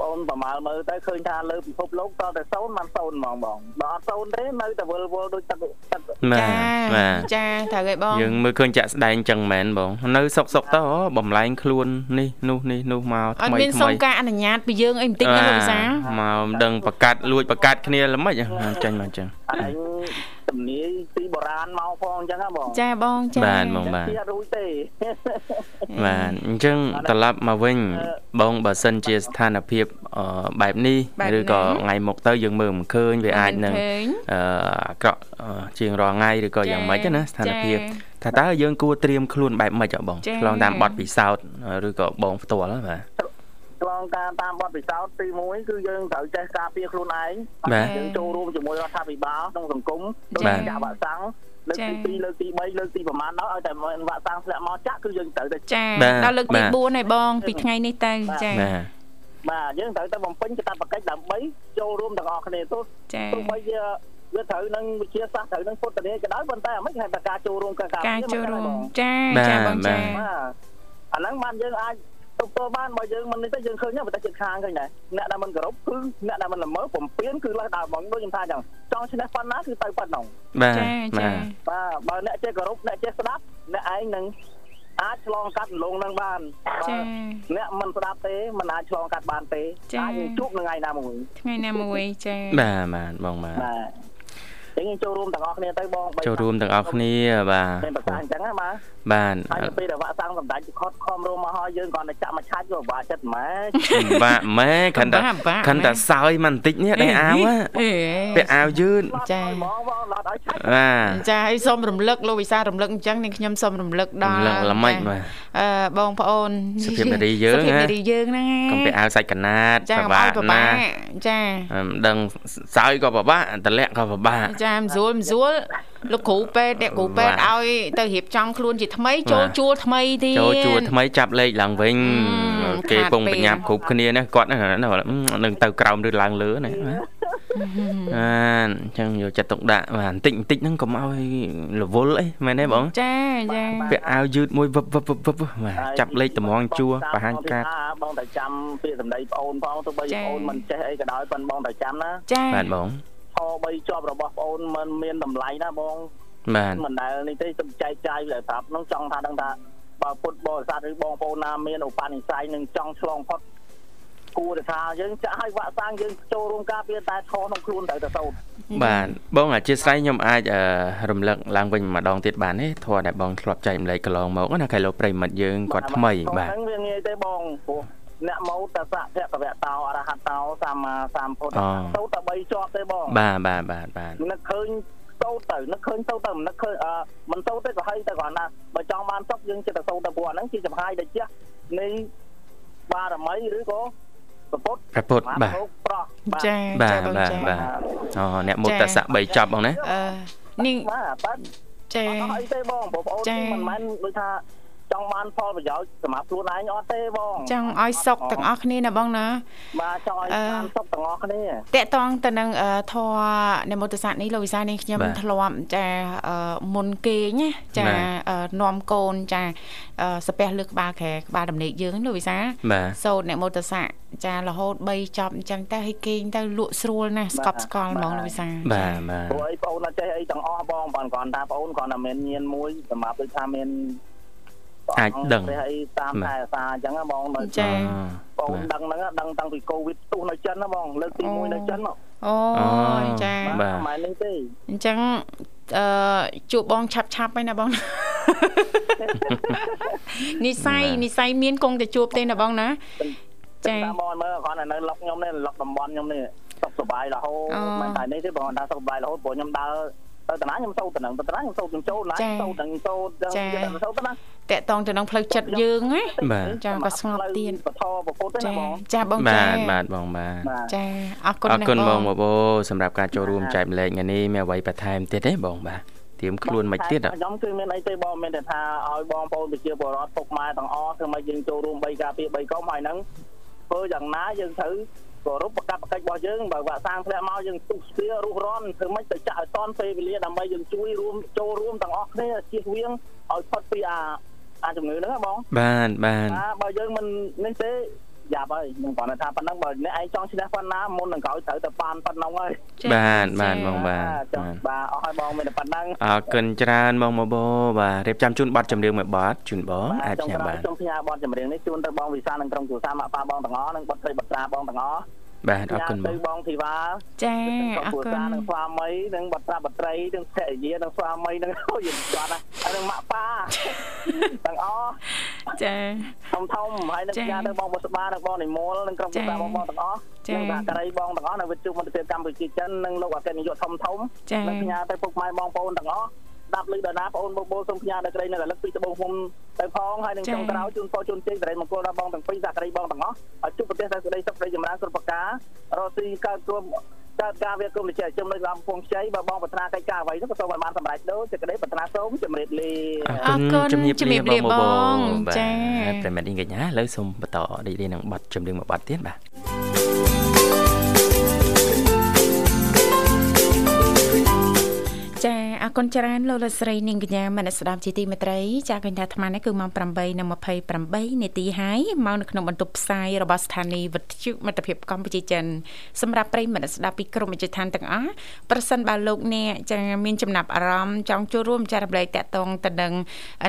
បងប្រមាលមើលទៅឃើញថាលើពិភពលោកតតែសូន្យបានសូន្យហ្មងបងបើអត់សូន្យទេនៅតែវិលវល់ដូចទឹកទឹកបាទចាបាទចាត្រូវហើយបងយើងមើលឃើញចាក់ស្ដែងចឹងមែនបងនៅសុកសុកទៅអូបំលែងខ្លួននេះនោះនេះនោះមកអត់ថ្មីមានថ្សុំមីការអនុញ្ញាតពីយើងអីបន្តិចណាលោកវិសាមកមិនដឹងបកាត់លួចបកាត់គ្នាល្មិចចាញ់មកចឹងអញ ទំនាយពីបុរាណមកផងអញ្ចឹងហ៎បងចាបងចាបាទបងបាទពីអត់រួចទេបាទអញ្ចឹងត្រឡប់មកវិញបងបើសិនជាស្ថានភាពអឺបែបនេះបែបឬក៏នេះថ្ងៃមុខទៅយើងមើលមិនឃើញវាអាចនឹងឃើញអឺអាក្រក់អឺជាងរាល់ថ្ងៃឬក៏យ៉ាងម៉េចណាស្ថានភាពចាថាតើយើងគួរត្រៀមខ្លួនបែបម៉េចអ្ហ៎បងចាឆ្លងតាមបទពិសោធន៍ឬក៏បងផ្ទាល់ហ្នឹងបាទ ឆ្លងតាមតាមបទពិសោធន៍ទី1គឺយើងត្រូវចេះការពារខ្លួនឯងបាទយើងចូលរួមជាមួយរដ្ឋាភិបាលក្នុងសង្គមដូចបាទចាក់វ៉ាក់សាំងលើកចាទី2លើកទី3លើកទីប្រមាណដល់ឲ្យតែវ៉ាក់សាំងធ្លាក់មកចាក់គឺយើងត្រូវតែចាបាទដល់លើកទីបាទ4ហើយបងពីថ្ងៃនេះទៅចាបាទបាទយើងត្រូវតែបំពេញកាតព្វកិច្ចដើម្បីចូលរួមទាំងអស់គ្នាទោះចាទោះបីជាវាត្រូវនឹងវិជាសាស្ត្រត្រូវនឹងពុទ្ធនីក៏ដោយប៉ុន្តែអាមិនហេតុតែការចូលរួមការការការពារចូលរួមមិនចាបាទចាបងចាបាទបាទអាហ្នឹងបានយើងអាច ទប់ទល់បានបើយើងមិននេះទៅយើងឃើញតែចិត្តខាងឃើញដែរអ្នកដែលមិនគោរពគឺអ្នកដែលមិនល្មើបំពេញគឺលើសដើរបងដូចខ្ញុំថាអញ្ចឹងចង់ឈ្នះប៉ុណ្ណាគឺទៅប៉ុណ្ណឹងបាទចាបាចាទបាទបើអ្នកចេះគោរពអ្នកចេះស្ដាប់អ្នកឯងនឹងអាចឆ្លងកាត់លងនឹងបានចាអ្នកមិនស្ដាប់ទេមិនអាចឆ្លងកាត់បានទេចា៎អាចនឹងជួបនឹងថ្ងៃណាមួយថ្ងៃណាមួយចាបាទបាទបងបាទបាទ អញ្ចឹងចូលរួមទាំងអស់គ្នាទៅបងបីចូលរួមទាំងអស់គ្នាបាទមានប្រសាសន៍អញ្ចឹងណាបាទបាទហើយទៅពេលដែលវ៉ាក់សាំងសម្ដេចខត់ខំរោមមកហើយយើងគ្រាន់តែចាក់មកឆាច់ទៅបាក់ចិត្តម៉ែបាក់ម៉ែខិនតែបាក់បាក់ខិនតែសើយមកបន្តិចនេះដែរអាវហ៎អេពាក់អាវយឺតចាហ្មងបងឡត់ឲ្យឆាច់បាទចាហើយសូមរំលឹកលោកវិសារំលឹកអញ្ចឹងនាងខ្ញុំសូមរំលឹកដល់រំលឹកល្មិចបាទអឺបងប្អូនសុភាពនារីយើងសុភាពណានារីយើងហ្នឹងកុំពាក់អាវសាច់កណាតចាពិកុំបាឲ្កយពិណាបាកចាមិនដឹងសើយក៏ពិបាកតម្លាក់ក៏ពិបាកចាមិនស្រួលមិនស្រួលលោកគ្រូពេទ្យអ្នកគ្រូពេទ្យបាទឲ្យទៅរៀបចំខ្លួនជាថ្មីចូលបាទជួលថ្មីទៀតចូលជួលថ្មីចាប់លេខឡើងវិញអឺគេខាតពងពេលបញ្ញាប់គ្រប់គ្នាណាគាត់ណានឹងទៅក្រោមឬឡើងលើណាអាអញ្ចឹងយកចិត្តទុកដាក់បាទបន្តិចបន្តិចហ្នឹងកុំឲ្យរវល់អីមែនទេបងចាចាពាក់អាវយឺតមួយវឹបវឹបវឹបវឹបបាទចាប់លេខតម្រងជួរបង្ហាញកាតបងតែចាំពាក្យសម្ដីប្អូនផងទោះបីប្អូនមិនចេះអីក៏ដោយប៉ុន្តែបងតែចាំណាចាបាទបង ផ3ជាប់របស់បងអូនมันមានតម្លៃណាបងបាទមិនដែលនេះទេទៅចែកចាយលើប្រាប់នោះចង់ថាដឹងថាបើពុទ្ធបរិស័ទឬបងប្អូនណាមានឧបនិស្ស័យនឹងចង់ឆ្លងផុតគួរតែថាយើងចាក់ឲ្យវាក់សាំងយើងចូលរួមការពារតែខុសក្នុងខ្លួនត្រូវតែសូត្របាទបងអធិស្ឋានខ្ញុំអាចអឺរំលឹកឡើងវិញម្ដងទៀតបានទេធរដែលបងធ្លាប់ចែកម្លែកកន្លងមកណាកែលោកប្រិមិត្តយើងគាត់ថ្មីបាទហ្នឹងវាងាយទេបងព្រោះ អ្នកមកតសៈភគវតោអរហតោសម្មាសម្ពុទ្ធសូត្រតែ3ជាប់ទេបងបាទបាទបាទបាទនឹកឃើញសូត្រទៅនឹកឃើញសូត្រទៅមិននឹកឃើញអឺមិនសូត្រទេក៏ហីទៅគ្រាន់ណាបើចង់បានសុខយើងចិត្តតែសូត្រទៅព្រោះអាហ្នឹងជាចំហាយដែលជះនៃបារមីឬក៏ប្រពុតព្រះពុទ្ធបាទប្រោះបាទចាបាទចាបងបាទចាបាទអូអ្នកមុតតស័ក3ចប់បងណាអឺនាងបាទបាទចាអត់អីទេបងបងប្អូនចា៎មិនមែនដូចថា ចង់បានផលប្រយោជន៍សម្រាប់ខ្លួនឯងអត់ទេបងចង់ឲ្យសុខទាំងអស់គ្នាណាបងណាបាទចង់ឲ្យអឺបានសុខទាំងអស់គ្នាតកតងទៅនឹងអឺធរនិមន្តសាស្ត្រនេះលោកវិសាលនេះខ្ញុំបាទធ្លាប់ចាអឺមុនគេណាចាបាទអឺនាំកូនចាអឺសាពះលើក្បាលខែក្បាលដំណេកយើងលោកវិសាលបាទសូត្រនិមន្តសាស្ត្រចារហូត3ចប់អញ្ចឹងទៅឲ្យគេងទៅលក់ស្រួលណាស់ស្កប់ស្កល់ហ្មងលោកវិសាលបាទបាទព្រោះអីបងអូនអត់ចេះអីទាំងអស់បងបងគ្រាន់តែបងអូនគ្រាន់តែមានញៀនមួយសម្រាប់ដូចថាមាន អាចដឹងព្រះអីតាមតែអាសាអញ្ចឹងណាបងដល់ចាបងអូនដឹងហ្នឹងដឹងតាំងពីកូវីដទុះនៅចិនណាបងលើកទី1នៅចិនមកអូអូយចាបាទមិនមែននេះទេអញ្ចឹងអឺជួបបងឆាប់ឆាប់ហើយណាបងនិស័យនិស័យមានគង់តែជួបទេណាបងណាចា៎តាមបងមើលគ្រាន់តែនៅឡុកខ្ញុំនេះឡុកតំបន់ខ្ញុំនេះសុខសប្បាយរហូតអូមិនតែនេះទេបងដើរសុខសប្បាយរហូតព្រោះខ្ញុំដើរទៅតាណាខ្ញុំសូត្រទៅនឹងទៅតាណាខ្ញុំសូត្រខ្ញុំចូលណាចា៎សូត្រនឹងសូត្រចា៎ខ្ញុំសូត្រទៅណា តកតងទៅនឹងផ្លូវចិត្តយើងណាបាទចា៎ក៏ស្ងប់ទៀតពធពពុទ្ធទេចាណាបងចាបងបាចាទបាទបងបាទបាទចាអរគុណអរណាស់គុណបបងងបបោសម្រាប់ការចូលរួមចែកម្លែកថ្ងៃនេះមានអ្វីបន្ថែមទៀតទេបងបាទត្រៀមខ្លួនមិនទៀតអត់ខ្ញុំគឺមានអីទេបងមានតែថាឲ្យបងប្អូនប្រជាពលរដ្ឋពុកម៉ែទាំងអស់ធ្វើម៉េចយើងចូលរួម3ការពារ3កុំហើយហ្នឹងធ្វើយ៉ាងណាយើងត្រូវគោរពប្រកាសប្រកិច្ចរបស់យើងបើវាក់សាងធ្លាក់មកយើងទុះស្ទារុះរាន់ធ្វើម៉េចទៅចាក់ឲ្យតន់ពេលវេលាដើម្បីយើងជួយរួមចូលរួមទាំងអស់គ្នាជៀសវាងឲ្យផុតពីអា អាជំងឺហ្នឹងណាបងបាទបាទណាបើយើងមិននេះទេយ៉ាប់ហើយខ្ញុំគាត់ថាប៉ុណ្ណឹងបើអ្នកឯងចង់ឈ្នះប៉ុណ្ណាមុននឹងក្រោយត្រូវតែបានប៉ុណ្ណឹងហើយចាបាទបាទបងបាទចង់បាទបាទអស់ហើយបងមានតែប៉ុណ្ណឹងអរគុណច្រើនបងបបោបាទរៀបចំជូនប័ណ្ណចម្រៀងមួយប័ណ្ណជូនបងអាចចង់ផ្ញើក្រោបាយនចង់ផ្ញើបទចម្រៀងនេះជូនទៅបងវិសាលនិងក្រុមគ្រួសារម៉ាក់ប៉ាបងទាំងអស់និងបុត្រីបុត្រាបងទាំងអស់ បាទអរគុណបទៅងបងធីវ៉ាចាក្រុមអរគ្រួគុណសារនិងស្វាមីនិងបុត្រាបុត្រីនិងភរិយានិងស្វាមីនិងអូយយល់ណាហើយនិងម៉ាក់ប៉ាទាំងអស់ចាធំធំហើយនឹងចា៎ផ្ញើទៅបងបុស្បានិងបងនិមលនិងក្រុមគ្រួសារចា៎បងបងទាំងអស់ចា៎និងសហការីបងទាំងអស់នៅវិទ្យុមន្តភាពកម្ពុជាចិននិងលោកអគ្គនាយកធំធំចានិងផ្ញើទៅពុកម៉ែបងប្អូនទាំងអស់ ស្ដាប់ឮដល់ណាបងប្អូនបបោសូមផ្ញើដល់ក្រីនៅរលឹកពីត្បូងខ្ញុំទៅផងហើយនឹងចុងក្រោយជូនពរជូនជ័យសិរីមង្គលដល់បងទាំងពីរសហការីបងទាំងអស់ឲ្យជួបប្រទេសតែសេចក្តីសុខសេចក្តីចម្រើនគ្រប់ប្រការរស់ស៊ីកើតគំកើតការវាគុំលជាជំនុំនៅកំពង់ខ្ចីបើបងប្រាថ្នាកិច្ចការអ្វីនោះក៏សូមឲ្យបានសម្រេចដូចសេចក្តីប្រាថ្នាសូមជម្រាបលាអរគុណជំរាបលាបងបបោចាបាទប្រិមិត្តអ៊ីងកញ្ញាឥឡូវសូមបន្តរីករាយនឹងប័ណ្ណចម្រៀងមួយប័ណ្ណទៀតបាទ អរគុណច្រើនលោកលោកស្រីនាងកញ្ញាមនស្សស្ដាប់ជាទីមេត្រីចាកញ្ញាអាត្មានេះគឺម៉ោង8:28នាទីហើយមកនៅក្នុងបន្ទប់ផ្សាយរបស់ស្ថានីយ៍វិទ្យុមិត្តភាពកម្ពុជាចិនសម្រាប់ប្រិយមិត្តស្ដាប់ពីក្រុមវិទ្យុឋានទាំងអស់ប្រសិនបើលោកអ្នកចាមានចំណាប់អារម្មណ៍ចង់ចូលរួមចែករំលែកតាក់ទងទៅនឹង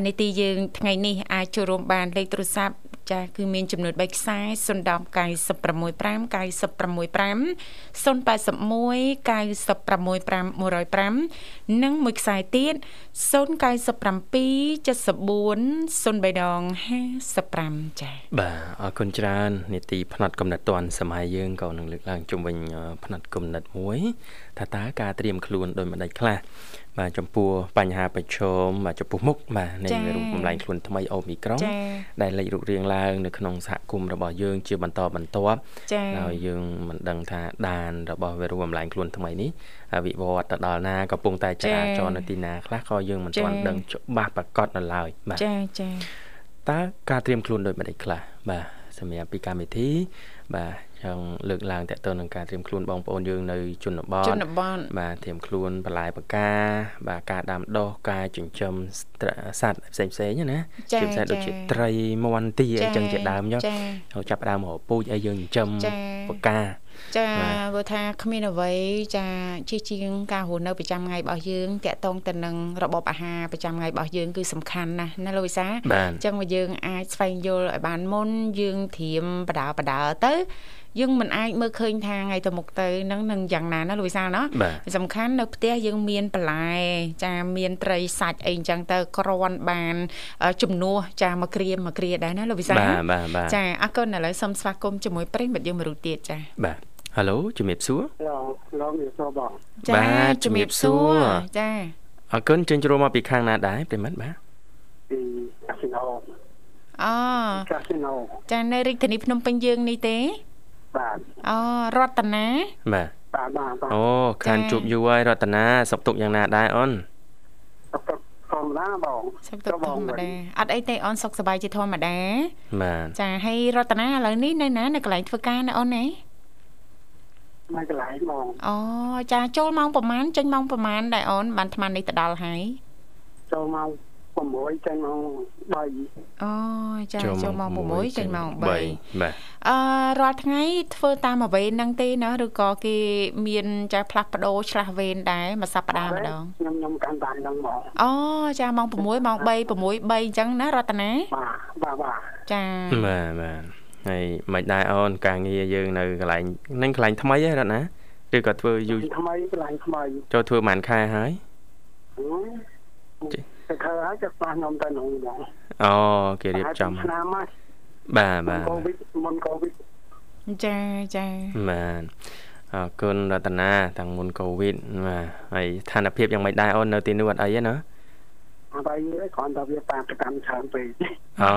នីតិយើងថ្ងៃនេះអាចចូលរួមបានលេខទូរស័ព្ទចាគឺមានចំនួន3ខ្សែ010 965 965 081 965 105និងមួយខ្សែទៀត097 74 03ដង55ចា៎បាទអរគុណច្រើននីតិផ្នែកកំណត់តនសម័យយើងក៏នឹងលើកឡើងជុំវិញអឺផ្នែកកំណត់មួយថាតើការត្រៀមខ្លួនដោយម្ដេចខ្លះបាទចំពោះបញ្ហាប្រឈមបាទចំពោះមុខបាទនៃចា៎វីរុសបំលែងខ្លួនថ្មីអូមីក្រុងចា៎ដែលលេចរូបរាងឡើងនៅក្នុងសហគមន៍របស់យើងជាបន្តបន្ទាប់ចា៎ហើយយើងមិនដឹងថាដានរបស់វីរុសបំលែងខ្លួនថ្មីនេះអាវិវត្តទៅដល់ណាកំពុងតែចរាចរណ៍នៅទីណាខ្លះក៏យើងមិនទាន់ដឹងច្បាស់ប្រកបនៅឡើយបាទចា៎ចា៎តើការត្រៀមខ្លួនដូចម្ដេចខ្លះបាទសម្រាប់ពីកម្មវិធីបាទ ចង់លើកឡើងតទៅនឹងការត្រៀមខ្លួនបងប្អូនយើងនៅជនបទជនបទបាទត្រៀមខ្លួនបន្លែបកាបាទការដាំដុះការចិញ្ចឹមស្ត្រសត្វផ្សេងផ្សេងៗណាចា៎ជាពិសេសដូចជាចា៎ត្រីមាន់ទីអីចឹងជាដើមចុះចា៎ហើយចាប់ផ្ដើមរកពូជអីយើងចិញ្ចឹមចា៎បកា ចាបើថាគ្មានអ្វីចាជិះជាងការរស់នៅប្រចាំថ្ងៃរបស់យើងតកតងទៅនឹងរបបអាហារប្រចាំថ្ងៃរបស់យើងគឺសំខាន់ណាស់ណាលោកវិសាអញ្ចឹងយើងអាចស្វែងយល់ឲ្យបានមុនយើងត្រៀមបដាបដាទៅយើងមិនអាចមើលឃើញថាថ្ងៃទៅមុខទៅនឹងនឹងយ៉ាងណាណាលោកវិសាលណាសំខាន់នៅផ្ទះយើងមានបន្លែចាមានត្រីសាច់អីអញ្ចឹងទៅក្រាន់បានជំនួសចាមកក្រៀមមកក្រៀដែរណាលោកវិសាលបាទបាទចាអរគុណឥឡូវសូមស្វាគមន៍ជាមួយប្រិយមិត្តយើងមួយរូបទៀតចាបាទ ហៅជំរាបសួរឡងជំរាបសួរបងបាទជំរាបសួរចាអរគុណជើញជួមកពីខាងណាដែរប្រិមិត្តបាទពីកាស៊ីណូអូកាស៊ីណូចានៅរាជធានីភ្នំពេញយើងនេះទេបាទអូរតនាបាទបាទបាទអូខានជួបយូរហើយរតនាសុខទុក្ខយ៉ាងណាដែរអូនសុខទុក្ខធម្មតាបងសុខទុក្ខធម្មតាអត់អីទេអូនសុខសប្បាយជាធម្មតាបាទចាហើយរតនាឥឡូវនេះនៅណានៅកន្លែងធ្វើការណាអូនណា នៅកន្លែងហ្មងអូចាចូលម៉ោងប្រហែលចេញម៉ោងប្រហែលដែរអូនបានអាត្មានេះទៅដល់ហើយចូលម៉ោង6ចេញម៉ោង3អូចាចូលម៉ោង6ចេញម៉ោង3បាទអឺរាល់ថ្ងៃធ្វើតាមអ្វីហ្នឹងទេណាឬក៏គេមានចាផ្លាស់ប្ដូរឆ្លាស់វេនដែរមួយសប្តាហ៍ម្ដងខ្ញុំខ្ញុំកាន់តាមហ្នឹងហ្មងអូចាម៉ោង6ម៉ោង3 6 3អញ្ចឹងណារតនាបាទបាទបាទចាបាទបាទ ហើយមិនដែរអូនការងារយើងនៅកន្លែងនឹងកន្លែងថ្មីហ៎រតនាឬក៏ធ្វើយូរថ្មីកន្លែងថ្មីចូលធ្វើប៉ុន្មានខែហើយទៅធ្វើហើយจะផ្លាស់ខ្ញុំទៅក្នុងហ្មងអូគេរៀបចំឆ្នាំហើយបាទបាទកូវីដមុនកូវីដចាចាបាទអរគុណរតនាតាំងមុនកូវីដបាទហើយស្ថានភាពយ៉ាងម៉េចដែរអូននៅទីនោះអត់អីទេណាអត់អីទេគ្រាន់តែវាបាបកម្មច្រើនពេកអូ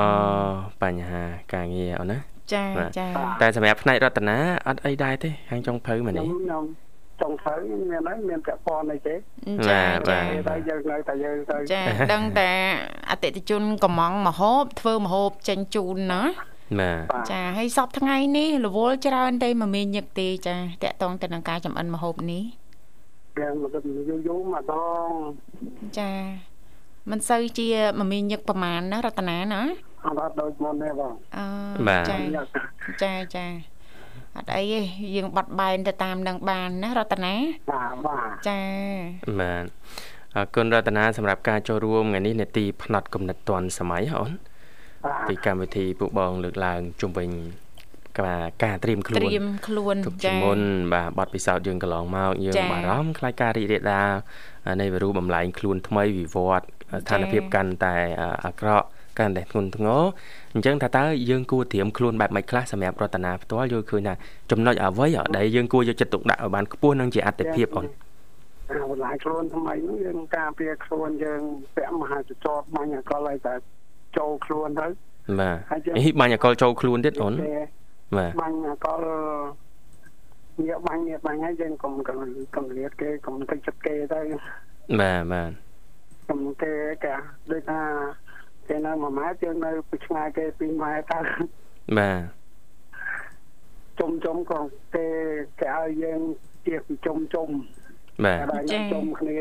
បញ្ហាការងារអូនណា ចាចាតែសម្រាប់ផ្នែករតនាអត់អីដែរទេខាងចុងភៅម្នេះខ្ញុំចុងភៅមានហើយមានពាក់ព័ន្ធអីទេចាចាតែយើងនៅតែយើងទៅចាដឹងតែអតិថិជនកំងមហូបធ្វើមហូបចេញជូនណាបាទចាហើយសពថ្ងៃនេះរវល់ច្រើនទេមមាញឹកទេចាតកតងទៅនឹងការចំអិនមហូបនេះយ៉ាងមកយូរយូរម្ដងចាមិនសូវជាមមាញឹកប្រមាណណារតនាណា អត់ដូចមុនទេបងអឺចាចាចាអត់អីទេយើងបត់បែនទៅតាមនឹងបានណារតនាបាទបាទចាបាទអរគុណរតនាសម្រាប់ការចូលរួមថ្ងៃនេះនេតិផ្នែកកំណត់តនសម័យអូនពីកម្មវិធីពួកបងលើកឡើងជុំវិញការត្រៀមខ្លួនត្រៀមខ្លួនទុកជាមុនបាទបတ်ពិសោធន៍យើងកន្លងមកយើងបារម្ភខ្លាចការរីករាលដាលនៃវីរុសបំលែងខ្លួនថ្មីវិវត្តស្ថានភាពកាន់តែអាក្រក់ កាន់តែធ្ងន់ធ្ងរអញ្ចឹងថាតើយើងគួរត្រៀមខ្លួនបែបម៉េចខ្លះសម្រាប់រតនាផ្ទាល់យល់ឃើញថាចំណុចអ្វីដែលយើងគួរយកចិត្តទុកដាក់ឲ្យបានខ្ពស់និងជាអត្តភាពអូនបន្លាយខ្លួនថ្មីនោះយើងការពារខ្លួនយើងពាក់មហាចចតបាញ់អកលឲ្យតែចូលខ្លួនទៅបាទហីបាញ់អកលចូលខ្លួនទៀតអូនបាទបាញ់អកលញាបាញ់ញាបាញ់ហើយយើងកុំកុំលៀតគេកុំទៅចិត្តគេទៅបាទបាទកុំគេគេដូចថា គេនៅ1ម៉ែត្រយើងនៅពីឆ្ងាយគេ2ម៉ែត្រតើបាទជុំជុំក៏គេគេឲ្យយើងជាពីជុំជុំបាទជុំគ្នា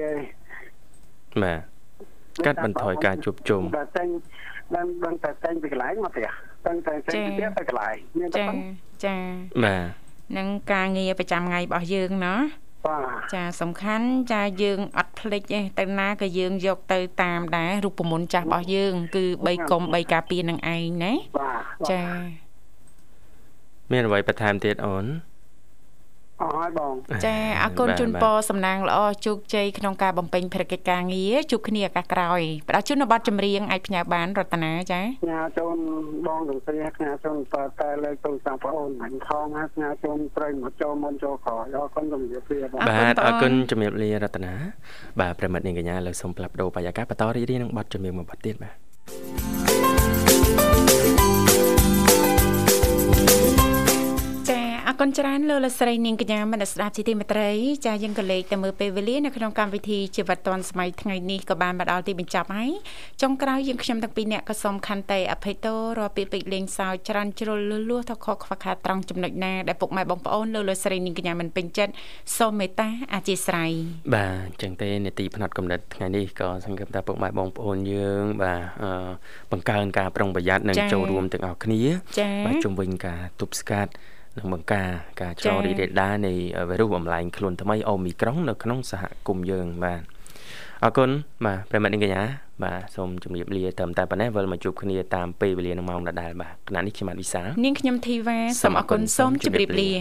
បាទកាត់បន្ថយការជួបជុំតែតែដឹងដឹងតែតែពីកន្លែងមកផ្ទះដឹងតែតែពីផ្ទះទៅកន្លែងមានតែចាចាបាទនឹងការងារប្រចាំថ្ងៃរបស់យើងណាបាទ ចាសំខាន់ចាយើងអត់ភ្លេចទេទៅណាក៏យើងយកទៅតាមដែររូបមន្តចាស់របស់យើង គឺ3កុំ3ការពារនឹងឯងណាចាមានអ្វីបន្ថែមទៀតអូន អស់ហើយបងចាអរគុណជូនពរសំណាងល្អជោគជ័យក្នុងការបំពេញភារកិច្ចការងារជួបគ្នាឱកាសក្រោយផ្ដល់ជូននៅប័ណ្ណចម្រៀងអាចផ្ញើបានរតនាចាផ្ញើជូនបងទាំងពីរផ្ញើជូនតតែលើកទូរស័ព្ទបងអូនបាញ់ខំហើយផ្ញើជូនប្រិយមកចូលមុនចូលក្រោយអរគុណជំរាបលាបងបាទអរគុណជំរាបលារតនាបាទប្រិមិត្តនាងកញ្ញាលើសូមផ្លាប់ដោបរិយាកាសបន្តរីករាយនឹងប័ណ្ណចម្រៀងមួយប័ណ្ណទៀតបាទ អគុណច្រើនលោកលស្រីនាងកញ្ញាមនស្ដាប់ជីទីមេត្រីចាយើងក៏លេខទៅមើលពេលវេលានៅក្នុងកម្មវិធីជីវិតឌွန်សម័យថ្ងៃនេះក៏បានមកដល់ទីបញ្ចប់ហើយចុងក្រោយយើងខ្ញុំទាំងពីរអ្នកក៏សូមខន្តីអភ័យទោសរាល់ពាក្យពេចន៍លេងសើចច្រើនជ្រុលលឺលួសថខខ្វះខាតត្រង់ចំណុចណាដែលពុកម៉ែបងប្អូនលោកលស្រីនាងកញ្ញាមិនពេញចិត្តសូមមេត្តាអធិស្ឋានបាទអញ្ចឹងទេនេតិផ្នែកកំណត់ថ្ងៃនេះក៏សង្ឃឹមថាពុកម៉ែបងប្អូនយើងបាទបង្កើនការប្រុងប្រយ័ត្ននិងចូលរួមទាំងអស់គ្នាបាទជំវិញការទប់ស្កាត់ នឹងបង្ការការឆ្លងរីករាលដាលនៃវីរុសបំលែងខ្លួនថ្មីអូមីក្រុងនៅក្នុងសហគមន៍យើងបាទអរគុណបាទប្រិមត្តនាងកញ្ញាបាទសូមជម្រាបលាត្រឹមតែប៉ុណ្ណេះវិលមកជួបគ្នាតាមពេលវេលានឹងម៉ោងដដែលបាទគណៈនេះខ្ញុំបាទវិសានាងខ្ញុំធីវ៉ាសូមអរគុណសូមជម្រាបលា